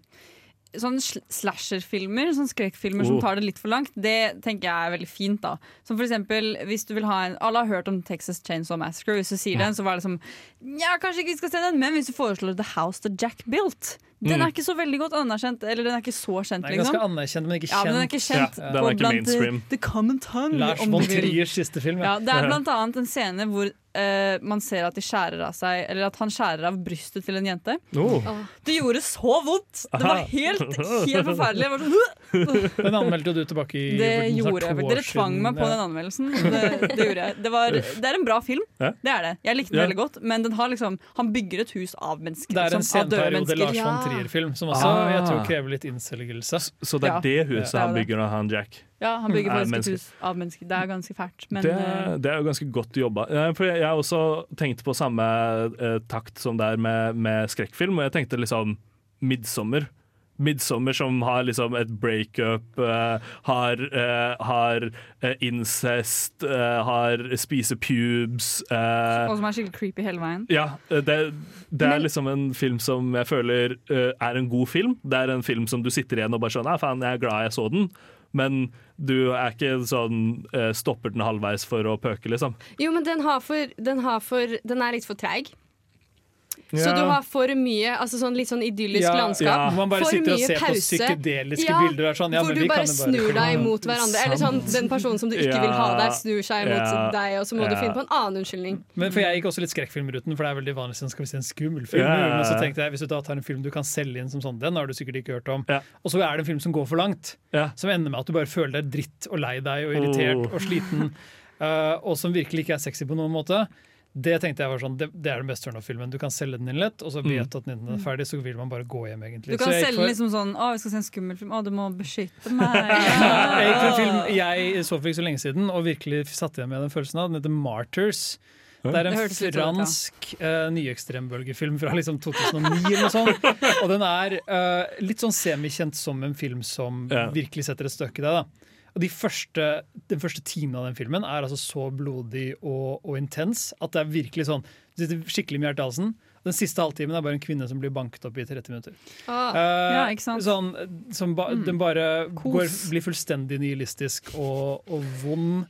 S2: Sånn sl- slasherfilmer, sånn skrekkfilmer som
S3: Oh.
S2: tar det litt for langt, det tenker jeg er veldig fint. da Som for eksempel, hvis du vil ha en Alle har hørt om Texas Chainsaw Massacre. Hvis du sier den, så var det som Ja, kanskje ikke vi skal se den, men hvis du foreslår The House That Jack Built Den
S3: Mm.
S2: er ikke så veldig godt anerkjent. Eller den er ikke så kjent,
S4: Den er ganske
S2: liksom.
S4: anerkjent, men ikke
S2: Ja, men den er
S4: kjent.
S2: ikke kjent
S3: Ja, den er ikke
S2: blant
S3: mainstream.
S2: the common tongue.
S4: Lars von. Triers siste film.
S2: Ja,
S4: Ja.
S2: det er [LAUGHS] blant annet en scene hvor eh, man ser at de skjærer av seg Eller at han skjærer av brystet til en jente.
S3: Oh.
S2: Det gjorde så vondt! Det var helt, helt forferdelig. Jeg var sånn! [LAUGHS]
S4: Den anmeldte jo du tilbake i
S2: det gjorde
S4: to
S2: jeg.
S4: år
S2: Dere tvang meg på
S4: Ja.
S2: den anmeldelsen. Det, det gjorde jeg. Det, var, det er en bra film. Det er det. Jeg likte den
S3: Ja.
S2: veldig godt, men den har liksom, han bygger et hus av mennesker.
S4: Det er en senperiode. Lars von Trier-film som også
S3: Ah.
S4: jeg tror krever litt innselgelse.
S3: Så det er
S2: Ja.
S3: det huset
S2: Ja.
S3: han
S2: er
S3: bygger av han Jack.
S2: Ja, han bygger
S3: Er
S2: faktisk hus av mennesker. Det er ganske fælt. Men
S3: det,
S2: eh,
S3: det er jo ganske godt jobba. For jeg har også tenkt på samme eh, takt som det er med, med skrekkfilm, og jeg tenkte liksom Midsommer. Midsommer som har liksom et breakup, uh, har, uh, har incest, uh, har spise pubes
S2: og som er skikkelig creepy hele veien.
S3: Ja, det, det er liksom en film som jeg føler er en god film. Det er en film som du sitter igjen og bare sånn Ja, faen, jeg er glad jeg så den. Men du er ikke sånn eh, Stopper den halvveis for å pøke, liksom.
S5: Jo, men den, for, den, for, den er litt for treig. Så du har for mye altså sånn litt sånn idyllisk
S4: Ja,
S5: landskap.
S3: ja.
S4: Man bare
S5: For
S4: sitter og
S5: ser
S4: ser på psykedeliske
S5: Ja,
S4: bilder. Er sånn, ja,
S5: hvor
S4: men
S5: du
S4: vi
S5: bare
S4: kan jo bare
S5: snur deg mot hverandre. [LAUGHS] Eller sånn, den personen som du ikke vil ha der, snur seg mot
S3: Ja.
S5: deg, og så må du finne på en annen unnskyldning.
S4: Men for Jeg gikk også litt skrekkfilmruten, for det er veldig vanlig sånn, skal vi se en skummel film. Men så tenkte jeg, hvis du da tar en film du kan selge inn som sånn, den har du sikkert ikke hørt om.
S3: Ja.
S4: Og så er det en film som går for langt,
S3: Ja.
S4: som ender med at du bare føler deg dritt og lei deg og irritert
S3: Oh.
S4: og sliten, Uh, [LAUGHS] og som virkelig ikke er sexy på noen måte. Det tenkte jeg var sånn, det, det er den beste turn-off-filmen. Du kan selge den inn lett, og så vet du at den er ferdig, så vil man bare gå hjem, egentlig.
S2: Du kan
S4: så jeg
S2: selge
S4: for-
S2: liksom sånn Å, vi skal se en skummel film. Å, du må beskytte meg. [LAUGHS]
S4: Jeg gikk for en film jeg så for ikke så lenge siden og virkelig satte igjen med den følelsen av. Den heter Martyrs. Det er en
S2: det
S4: fransk uh, nyekstrembølgefilm fra liksom 2009 eller noe sånt. Og den er uh, litt sånn semikjent som en film som
S3: Ja.
S4: virkelig setter et støkk i deg. da. Og de første, Den første timen av den filmen er altså så blodig og, og intens at det er virkelig sånn Du sitter skikkelig med hjertet i halsen. Den siste halvtimen er bare en kvinne som blir banket opp i 30 minutter.
S5: Ah,
S4: uh,
S2: Ja, ikke sant?
S4: Sånn, som ba, Den bare går, blir fullstendig nihilistisk og, og vond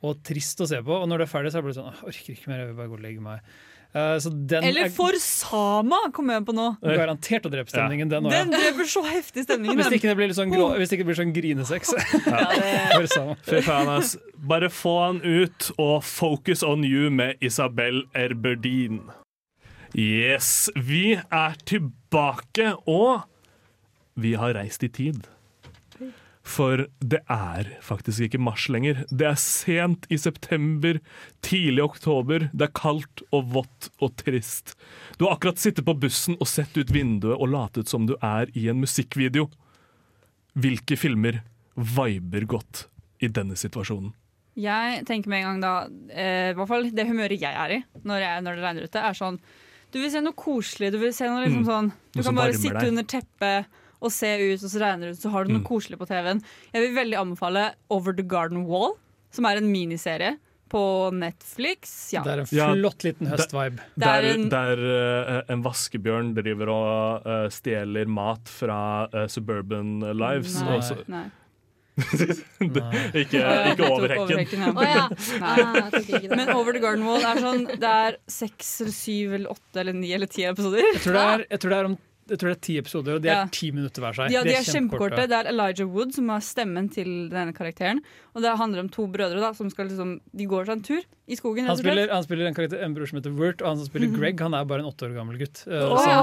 S4: og trist å se på. Og når det er ferdig, så er det bare sånn Jeg orker ikke mer, jeg vil bare gå og legge meg. Eh, så den
S2: Eller
S4: er
S2: For Sama, kommer jeg på nå.
S4: garantert å drepe stemningen, den òg.
S2: Den dreper så heftig stemningen.
S4: Hvis ikke det blir sånn, grå, hvis det ikke blir sånn grinesex.
S2: Ja, det, [LAUGHS]
S3: Fy faen, ass. Bare få han ut og focus on you med Isabel Erberdin. Yes, vi er tilbake, og vi har reist i tid. For det er faktisk ikke mars lenger. Det er sent i september, tidlig oktober. Det er kaldt og vått og trist. Du har akkurat sittet på bussen og sett ut vinduet og latet som du er i en musikkvideo. Hvilke filmer viber godt i denne situasjonen?
S2: jeg tenker med en gang da eh, i hvert fall Det humøret jeg er i når, jeg, når det regner ute, er sånn Du vil se noe koselig. Du vil se noe liksom
S3: Mm.
S2: sånn Du
S3: Noe
S2: kan bare sitte
S3: deg.
S2: under teppet og se ut, og så regner det ut, så har du noe
S3: Mm.
S2: koselig på TV-en. Jeg vil veldig anbefale Over the Garden Wall, som er en miniserie på Netflix. Ja.
S4: Det er en flott liten høstvibe.
S2: Er
S3: Der,
S2: en-
S3: der eh, en vaskebjørn driver og uh, stjeler mat fra uh, Suburban Lives.
S2: Nei.
S3: og så-
S2: Nei. [LAUGHS]
S3: ikke, ikke over hekken.
S2: ja.
S5: Å ja. [LAUGHS]
S2: Men Over the Garden Wall er sånn Det er seks eller syv eller åtte eller ni eller ti episoder.
S4: Jeg tror det er, jeg tror det er, om, jeg tror det er ti episoder, og de er ti minutter hver seg.
S2: Ja, de er kjempekorte. Det er Elijah Wood som har stemmen til denne karakteren. Og det handler om to brødre da, som skal liksom De går seg en tur i skogen.
S4: Han spiller, han spiller en, karakter, en bror som heter Wirt, og han som spiller Greg, han er bare en åtte år gammel gutt. Uh,
S2: oh,
S4: som er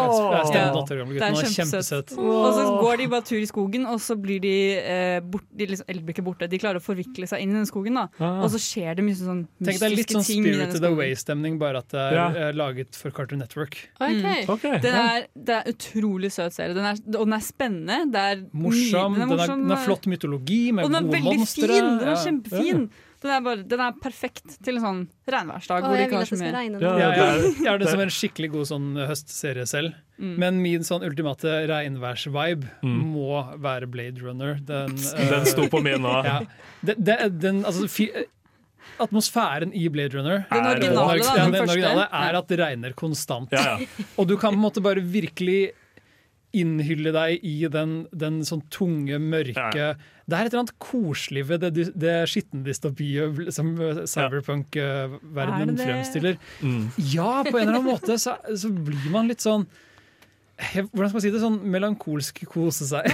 S2: Ja.
S4: år gammel gutt.
S2: Det er
S4: Han er
S2: kjempesøtt.
S4: kjempesøt.
S2: Og så går de bare tur i skogen, og så blir de, eh, bort, de liksom, eller blir ikke borte. De klarer å forvikle seg inn i den skogen, da.
S3: Ah.
S2: Og så skjer det mye sånn
S4: Tenk er litt sånn
S2: Spirit of the
S4: spirited
S2: away
S4: stemning bare at det er
S3: Ja.
S4: eh, laget for Cartoon Network.
S5: Okay.
S3: Mm. Okay.
S2: Den er, det er utrolig søt serie. Den er, og den er spennende. Det er
S4: Morsom,
S2: nydelig,
S4: den, er, den har flott mytologi med
S2: Og den er veldig
S4: monstre.
S2: fin! Den er
S4: Ja.
S2: kjempefin. Den er, bare, den er perfekt til en sånn regnværsdag.
S5: Å,
S2: hvor de
S5: jeg
S2: ikke har så
S5: det
S2: mye
S3: Ja.
S4: Ja, [LAUGHS] jeg,
S3: er-
S4: Jeg har det som en skikkelig god sånn høstserie selv.
S2: Mm.
S4: Men min sånn ultimate regnværsvibe
S3: Mm.
S4: må være Blade Runner. Den, uh, [LAUGHS]
S3: Den sto på min nå. [LAUGHS]
S4: ja. det, det, den, altså, fi, atmosfæren i Blade Runner
S2: Den
S3: Er-
S2: originale, da. Den
S4: den originale er at det regner konstant.
S3: Ja, ja.
S4: Og du kan på en måte bare virkelig innhylle deg i den, den sånn tunge, mørke
S3: Ja.
S4: Det er et eller annet koselig ved det, det skitne dystopiet som eh,
S2: Er
S4: cyberpunk-verdenen
S2: det?
S4: fremstiller.
S3: Mm.
S4: Ja, på en eller annen måte så, så blir man litt sånn eh, hvordan skal man si det? Sånn melankolsk kose seg.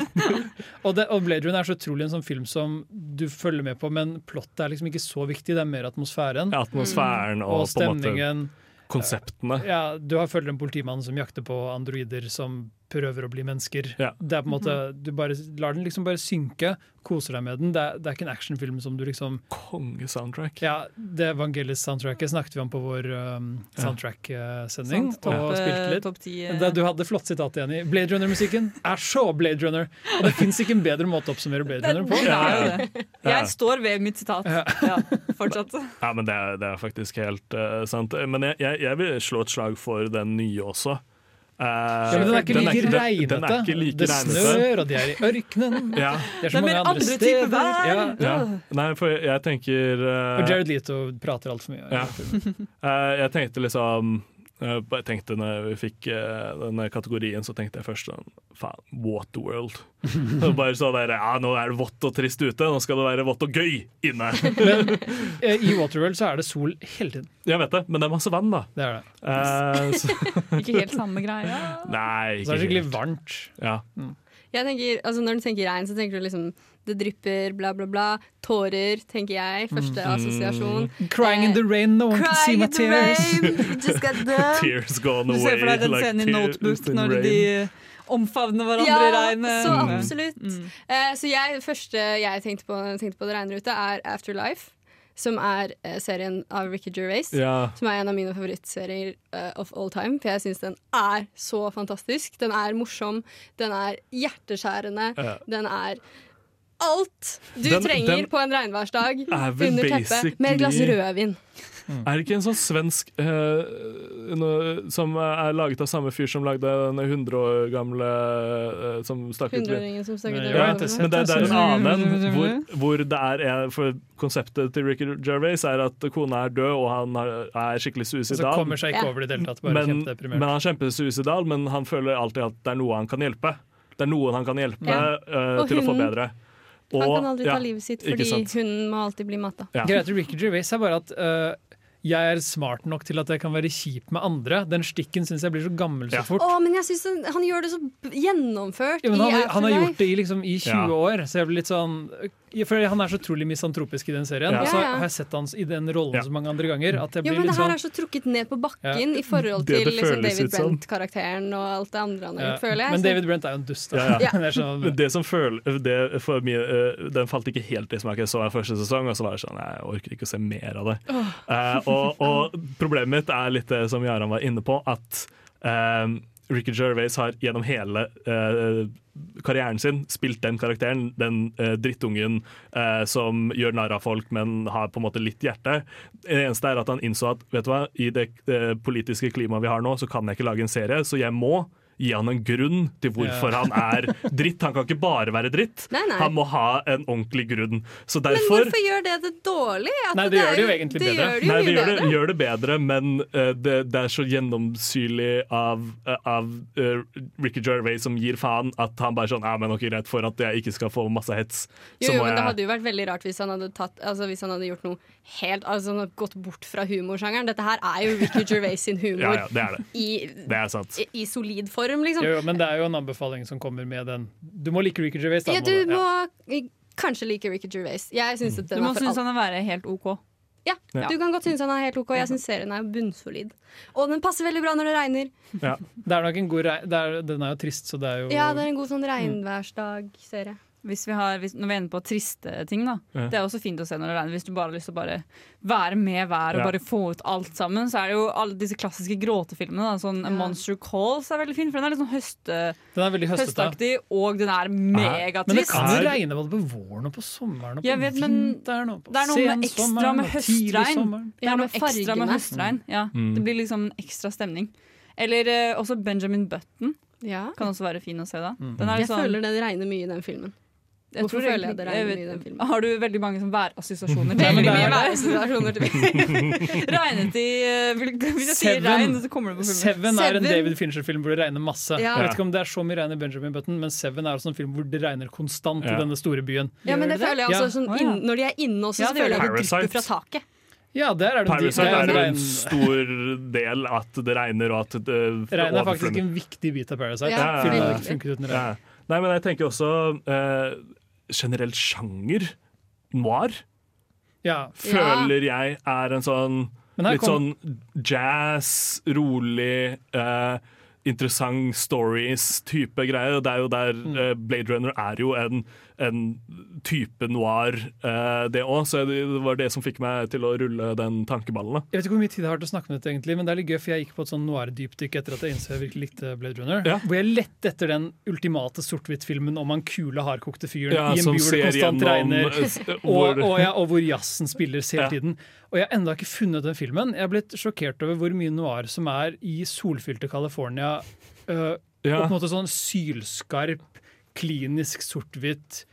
S4: [LAUGHS] og, det, og Blade Runner er så utrolig en sånn film som du følger med på, men plottet er liksom ikke så viktig. Det er mer atmosfæren Ja,
S3: Atmosfæren og,
S4: og
S3: på en måte
S4: stemningen.
S3: konseptene.
S4: Ja, du har følger en politimann som jakter på androider som prøver å bli mennesker.
S3: Ja.
S4: Det er på en måte, Du bare lar den liksom bare synke, koser deg med den. Det er, det er ikke en actionfilm som du liksom
S3: Kongesoundtrack.
S4: Ja, det Vangelis-soundtracket snakket vi om på vår um, soundtrack-sending.
S2: Ja. topp, eh,
S4: litt.
S2: ti, eh.
S4: Du hadde flott sitat igjen i Blade Runner-musikken er så Blade Runner! Og det fins ikke en bedre måte å oppsummere Blade Runner på.
S3: Ja.
S2: Jeg står ved mitt sitat.
S4: Ja.
S2: Ja, fortsatt.
S3: Ja, men det er, det er faktisk helt uh, sant. Men jeg, jeg, jeg vil slå et slag for den nye også. Eh,
S4: Ja, men den er ikke like
S3: den-
S4: regnete.
S3: Den er ikke like
S4: det
S3: regnete.
S4: snør, og de er i ørkenen. [LAUGHS]
S3: Ja.
S4: Det er
S2: Det
S4: så
S2: er
S4: mange andre
S2: andre typer
S4: steder.
S2: vær.
S4: Ja.
S3: Ja. Nei, for jeg, jeg tenker uh,
S4: Og Jared Leto prater altfor mye.
S3: Ja. uh, [LAUGHS] Jeg tenkte liksom Jeg tenkte når vi fikk eh, denne kategorien, så tenkte jeg først sånn Faen, Waterworld. [LAUGHS] Bare så der, ja, Nå er det vått og trist ute, nå skal det være vått og gøy inne. [LAUGHS]
S4: Men I Waterworld så er det sol hele tiden.
S3: Jeg vet det, men det er masse vann, da.
S4: Det er det.
S3: Eh, så, [LAUGHS]
S2: Ikke helt samme greia.
S3: nei,
S4: Så er det
S3: ikke
S4: skikkelig varmt.
S3: Ja.
S5: Jeg tenker, altså Når du tenker regn, så tenker du liksom det drypper, bla, bla, bla. Tårer, tenker jeg. Første assosiasjon.
S4: Crying in the rain, no one can see my tears. [LAUGHS]
S5: rain, just got [LAUGHS] done.
S3: Tears gone
S2: Du ser for deg den
S3: like
S2: scenen i Notebook når
S3: rain.
S2: de omfavner hverandre
S5: Ja,
S2: i regnet.
S5: så
S2: Mm.
S5: absolutt. Eh, så jeg, det første jeg tenkte på, tenkte på det regner ute, er Afterlife. Som er eh, serien av Ricky Gervais.
S3: Ja.
S5: Som er en av mine favorittserier eh, of all time. For jeg syns den er så fantastisk. Den er morsom, den er hjerteskjærende,
S3: Ja.
S5: den er alt du
S3: Den-
S5: trenger
S3: den
S5: på en regnværsdag
S3: er
S5: under teppet med et glass
S3: basically-
S5: rødvin.
S3: Er det ikke en sånn svensk eh, no, som er laget av samme fyr som lagde den 100 år gamle eh, som stakk ut
S5: Hundreåringen som over
S3: Ja, men det, det er en annen hvor, [LAUGHS] hvor det er For konseptet til Ricky Gervais er at kona er død, og han er skikkelig
S4: Og så kommer seg ikke over det i tatt. Bare
S3: Men, men han kjemper suicidal, men han føler alltid at det er noe han kan hjelpe. Det er noen han kan hjelpe
S5: Ja.
S3: uh,
S5: til
S3: til å få
S5: bedre.
S3: bedre.
S5: Han kan aldri
S3: ja,
S5: ta livet sitt fordi
S3: hunden
S5: hun må alltid bli matta.
S3: Ja.
S4: Greit Ricky Gervais er bare at øh, jeg er smart nok til at jeg kan være kjip med andre. Den stikken syns jeg blir så gammel så
S3: Ja.
S4: fort.
S5: Å, men jeg synes han, han gjør det så gjennomført
S4: Ja, men han, han har gjort det i, liksom, i 20
S3: Ja.
S4: år, så jeg blir litt sånn For Han er så utrolig misantropisk i den serien.
S3: Ja.
S4: Og så
S5: Ja, ja.
S4: har jeg sett hans i den rollen
S3: Ja.
S4: så mange andre ganger at jeg
S5: Jo, men
S4: litt
S5: det her
S4: sånn
S5: er så trukket ned på bakken i forhold til
S3: det
S5: liksom, David. Brent-karakteren og alt det andre han har
S4: ja.
S5: gjort, føler jeg.
S4: Men David Brent er jo en dust.
S3: Ja, ja.
S5: Ja. [LAUGHS]
S4: Det sånn,
S3: det som føler det for mye, eh, Den falt ikke helt i smak. Jeg så den første sesong, og så var det sånn jeg orker ikke å se mer av det. Eh, og, og problemet mitt er litt det som Jaran var inne på, at eh, Ricky Gervais har gjennom hele eh, karrieren sin spilt den karakteren, den eh, drittungen eh, som gjør narr av folk, men har på en måte litt hjerte. Det eneste er at han innså at vet du hva, i det eh, politiske klimaet vi har nå, så kan jeg ikke lage en serie, så jeg må gi han en grunn til hvorfor
S4: Ja.
S3: han er dritt. Han kan ikke bare være dritt.
S5: Nei, nei.
S3: Han må ha en ordentlig grunn. Så
S5: Men hvorfor gjør det det dårlig? At
S4: Nei, det gjør
S5: er
S4: det jo egentlig
S5: det
S4: bedre.
S5: Gjør det jo
S3: Nei, det gjør det,
S5: bedre.
S3: gjør det bedre, men uh, det, det er så gjennomsyrlig av, uh, av uh, Ricky Gervais som gir faen, at han bare sånn Ja, men ok, greit, for at jeg ikke skal få masse hets,
S5: Jo,
S3: så
S5: jo,
S3: men
S5: men det hadde jo vært veldig rart hvis han hadde, tatt, altså, hvis han hadde gjort noe helt Altså han hadde gått bort fra humorsjangeren. Dette her er jo Ricky Gervais sin humor [LAUGHS]
S3: Ja, ja, det er det.
S5: I,
S3: Det er sant.
S5: i, i solid form, liksom.
S4: jo, jo, men det er jo en anbefaling som kommer med den. Du må like Ricky Gervais. Da,
S5: Ja, du må
S4: Ja.
S5: kanskje like Ricky Gervais. Jeg syns at
S2: Du må
S5: er for
S2: synes han er helt OK.
S5: Ja,
S3: Ja.
S5: du kan godt synes han er helt OK. Jeg syns serien er bunnsolid. Og den passer veldig bra når det regner.
S3: Ja.
S4: Det er nok en god rei det er, Den er jo trist, så det er jo
S5: Ja, det er en god sånn regnværsdag-serie.
S2: Hvis vi har, hvis, når vi er inne på triste ting, da.
S3: Ja.
S2: Det er også fint å se når det regner. Hvis du bare har lyst til å bare være med hver og
S3: Ja.
S2: bare få ut alt sammen, så er det jo alle disse klassiske gråtefilmene. Da. Sånn ja. Monster Calls er veldig fin, for den er litt sånn høste,
S4: Den er
S2: høstaktig, og den er megatrist.
S4: Men det kan jo
S3: Er-
S4: regne både på våren og på sommeren og på
S2: vet,
S4: vinteren og på
S2: det er noe med ekstra med høstregn. Det er noe ekstra med høstregn. Ja,
S3: Mm.
S2: Det blir liksom en ekstra stemning. Eller eh, også Benjamin Button
S5: Ja.
S2: kan også være fin å se da.
S4: Mm.
S2: Den er
S5: Jeg
S2: sånn-
S5: føler det regner mye i den filmen.
S2: Jeg
S5: Hvorfor
S2: tror
S5: føler jeg det regner mye i den filmen?
S2: Har du veldig mange sånn værassosiasjoner?
S4: til?
S2: Veldig mye
S4: er-
S2: værassosiasjoner til Regnet i eh, Hvis jeg sier regn, så kommer det på filmen.
S4: Seven er en David Fincher-film hvor det regner masse.
S5: Ja.
S4: Jeg vet ikke om det er så mye regn i Benjamin Button, men Seven er også en film hvor det regner konstant
S3: Ja.
S4: i denne store byen.
S5: Ja, men det føler jeg også sånn inn, Når de er inne også,
S2: Ja,
S5: så føler jeg det drypper fra taket.
S4: Ja, der er det,
S3: Parasite
S4: det
S3: er
S4: er
S3: jo en stor del at det regner, og at det
S4: Regn er faktisk en viktig bit av Parasite.
S5: Ja,
S4: Filmen hadde ikke funket uten regn.
S3: Nei, men jeg tenker også eh, generelt sjanger. Noir
S4: Ja.
S3: føler jeg er en sånn litt
S4: kom,
S3: sånn jazz, rolig, eh, interessant stories-type greier. Og det er jo der
S4: Mm.
S3: eh, Blade Runner er jo en, en type noir, eh, det òg. Så det var det som fikk meg til å rulle den tankeballen. da.
S4: jeg vet ikke hvor mye tid jeg har til å snakke med dette, egentlig, men det er litt gøy, for jeg gikk på et sånn noir-dypdykk etter at jeg innså jeg virkelig likte Blade Runner.
S3: Ja.
S4: Hvor jeg lette etter den ultimate sort-hvitt-filmen om han kule, hardkokte fyren
S3: Ja,
S4: i en by hvor det konstant
S3: gjennom
S4: regner.
S3: hvor...
S4: Og, og, ja, og hvor jazzen spilles hele tiden. Og jeg har ennå ikke funnet den filmen. Jeg er blitt sjokkert over hvor mye noir som er i solfylte California.
S3: Uh.
S4: Og på en måte sånn sylskarp, klinisk sort-hvitt.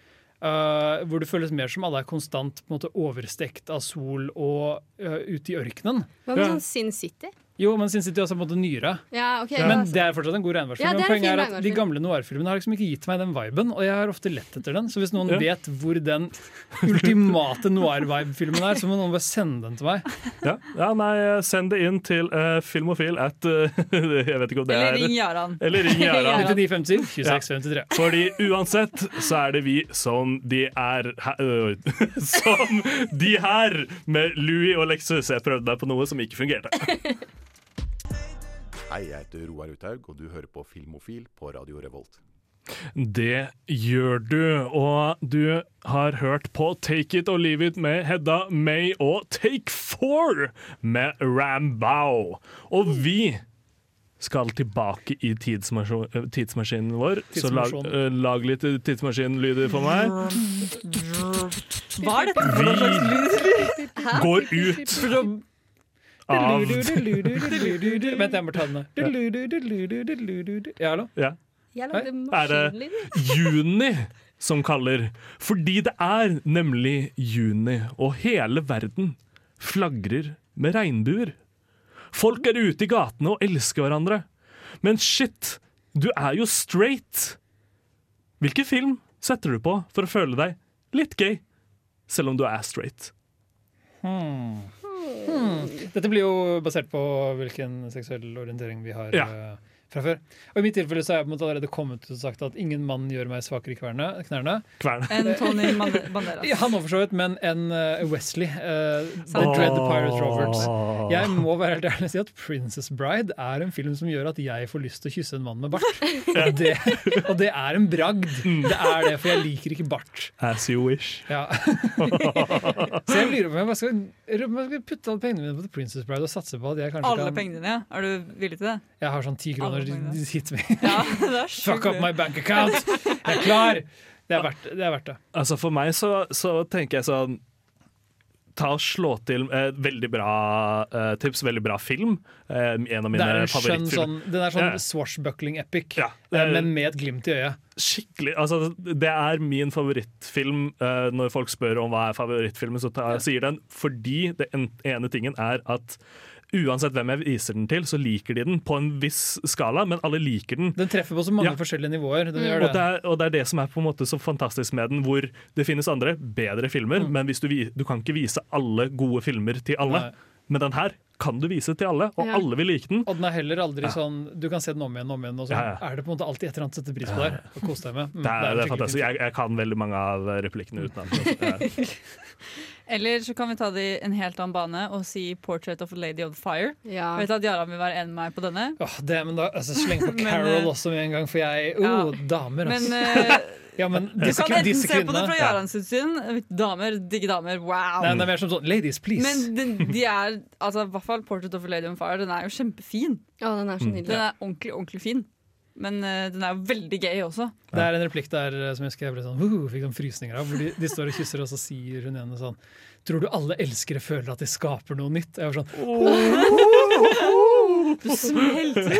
S4: Uh, hvor det føles mer som alle er konstant på en måte overstekt av sol og uh, ute i ørkenen.
S5: Hva med
S3: Ja.
S5: sånn Sin City?
S4: Jo, men Sin City er også på en måte nyere.
S5: Ja, ok.
S4: Men det er fortsatt en god regnværsfilm.
S5: Ja,
S4: men
S5: en
S4: poenget er at De gamle noir-filmene har liksom ikke gitt meg den viben, og jeg har ofte lett etter den. Så hvis noen
S3: Ja.
S4: vet hvor den ultimate noir-vibe-filmen er, så må noen bare sende den til meg.
S3: Ja, ja nei, send det inn til uh, filmofil at uh, [LAUGHS] Jeg vet ikke om det
S2: Eller
S3: er
S2: ring Jaran.
S3: Eller ring Jaran.
S4: 9950 2653.
S3: Fordi uansett så er det vi som de er her, [LAUGHS] Som de her med Louis og Lexus. Jeg prøvde meg på noe som ikke fungerte. [LAUGHS]
S8: Hei, jeg heter Roar Uthaug, og du hører på Filmofil på Radio Revolt.
S3: Det gjør du, og du har hørt på Take It or Leave It med Hedda May og Take Four med Rambow. Og vi skal tilbake i øh, tidsmaskinen vår. Så lag, øh, lag litt tidsmaskinlyder for meg.
S2: Hva er dette for slags lyd?
S3: Går ut av
S4: Vent, jeg må ta den. Ja.
S3: Er det- juni som kaller. Fordi det er nemlig juni, og hele verden flagrer med regnbuer. Folk er ute i gatene og elsker hverandre. Men shit, du er jo straight! Hvilken film setter du på for å føle deg litt gay, selv om du er straight?
S4: Dette blir jo basert på hvilken seksuell orientering vi har
S3: Ja.
S4: eh, fra før. Og I mitt tilfelle så har jeg på en måte allerede kommet ut og sagt at ingen mann gjør meg svakere i kverne, knærne.
S3: Kverne.
S2: En Tony Banderas. [LAUGHS]
S4: Ja, han òg, for så vidt, men en eh, Wesley. Uh, The Dread Pirate Roberts. Jeg må være helt ærlig og si at Princess Bride er en film som gjør at jeg får lyst til å kysse en mann med bart. [LAUGHS] Og det, og det er en bragd. Det er det, for jeg liker ikke bart.
S3: As you wish.
S4: Ja. [LAUGHS] Så jeg lurer på om jeg skal, skal putte alle pengene mine på The Princess Bride og satse på at jeg kanskje
S2: Alle
S4: kan
S2: pengene dine, ja. Er du villig til det?
S4: Jeg har sånn ti kroner
S2: Alle
S4: hit me.
S2: Ja. [LAUGHS]
S4: Fuck up my bank account! Jeg er klar! Det er verdt det. Er verdt det.
S3: Altså For meg så, så tenker jeg sånn Ta og Slå til eh, veldig bra eh, tips, veldig bra film. Eh, en av mine
S4: er
S3: favorittfilmer.
S4: sånn, den er sånn
S3: Ja.
S4: swashbuckling-epic,
S3: Ja,
S4: eh,
S3: eh,
S4: men med et glimt i øyet.
S3: skikkelig altså, Det er min favorittfilm. eh, når folk spør om hva er favorittfilmen, så ta, sier den fordi det en, ene tingen er at uansett hvem jeg viser den til, så liker de den på en viss skala, men alle liker den.
S4: Den treffer på så mange
S3: Ja.
S4: forskjellige nivåer. Den gjør
S3: Og
S4: det.
S3: det, er, og det er det som er på en måte så fantastisk med den, hvor det finnes andre, bedre filmer,
S4: Mm.
S3: men hvis du, du kan ikke vise alle gode filmer til alle.
S4: Nei.
S3: Men den her kan du vise til alle, og
S5: Ja.
S3: alle vil like den.
S4: Og den er heller aldri
S3: Ja.
S4: sånn Du kan se den om igjen og om igjen, og så
S3: Ja, ja.
S4: er det på en måte alltid et eller annet å sette pris på der. Og kose deg med. Mm,
S3: Det er, det
S4: en
S3: er fantastisk. Jeg, jeg kan veldig mange av replikkene utenat. [LAUGHS]
S2: Eller så kan vi ta det i en helt annen bane og si 'Portrait of a Lady of the Fire'.
S5: Ja.
S2: Jeg vet at Jaran vil være enig med meg på denne.
S4: Åh, det, men da, altså, Sleng på [LAUGHS] Carol
S2: men,
S4: også med en gang, for jeg
S2: ja.
S4: oh, Damer,
S2: Men
S4: altså.
S2: eh, [LAUGHS]
S4: ja, men
S2: du kan enten
S4: disse
S2: se på det fra Jaran sitt syn. Damer, digge damer, wow!
S4: Nei, det er mer som sånn Ladies, please.
S2: Men de, de er, altså i hvert fall 'Portrait of a Lady on Fire' Den er jo kjempefin.
S5: Ja, den er så
S3: Mm.
S5: nydelig.
S2: Den er ordentlig, ordentlig fin. Men uh, den er jo veldig gøy også.
S4: Det er en replikk der eh, som jeg skrev sånn, uh, fikk sånn frysninger av. Hvor de, de står og kysser, og så sier hun igjen sånn Tror du alle elskere føler at de skaper noe nytt? Jeg var sånn,
S2: Du smelter!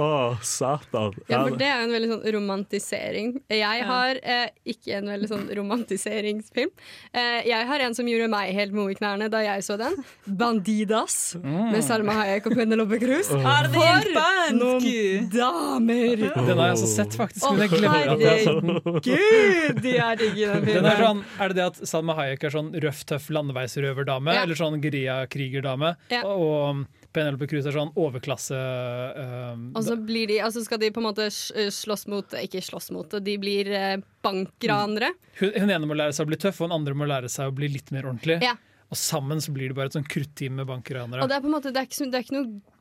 S3: Å, satan.
S5: Ja, for det er jo en veldig sånn romantisering. Jeg har eh, ikke en veldig sånn romantiseringsfilm. Eh, jeg har en som gjorde meg helt mo i knærne da jeg så den. 'Bandidas' med Salma Hayek og Penelope Cruz.
S2: Er det
S5: For noen damer!
S4: Den har jeg altså sett, faktisk. Den.
S5: herregud, de er digge den filmen.
S4: Den er sånn, er det det at Salma Hayek er sånn røff, tøff landeveisrøverdame?
S5: Ja.
S4: Eller sånn geriljakrigerdame?
S5: Ja.
S4: Og Penelope Cruz er sånn overklasse uh,
S5: Og så blir de, altså skal de på en måte eh, slåss mot Ikke slåss mot, de blir eh, bankranere.
S4: hun, hun ene må lære seg å bli tøff, og hun andre må lære seg å bli litt mer ordentlig.
S5: Ja.
S4: Og sammen så blir det bare et sånn krutteam med bankranere.
S5: Og det er på en måte, det er ikke, det er ikke noe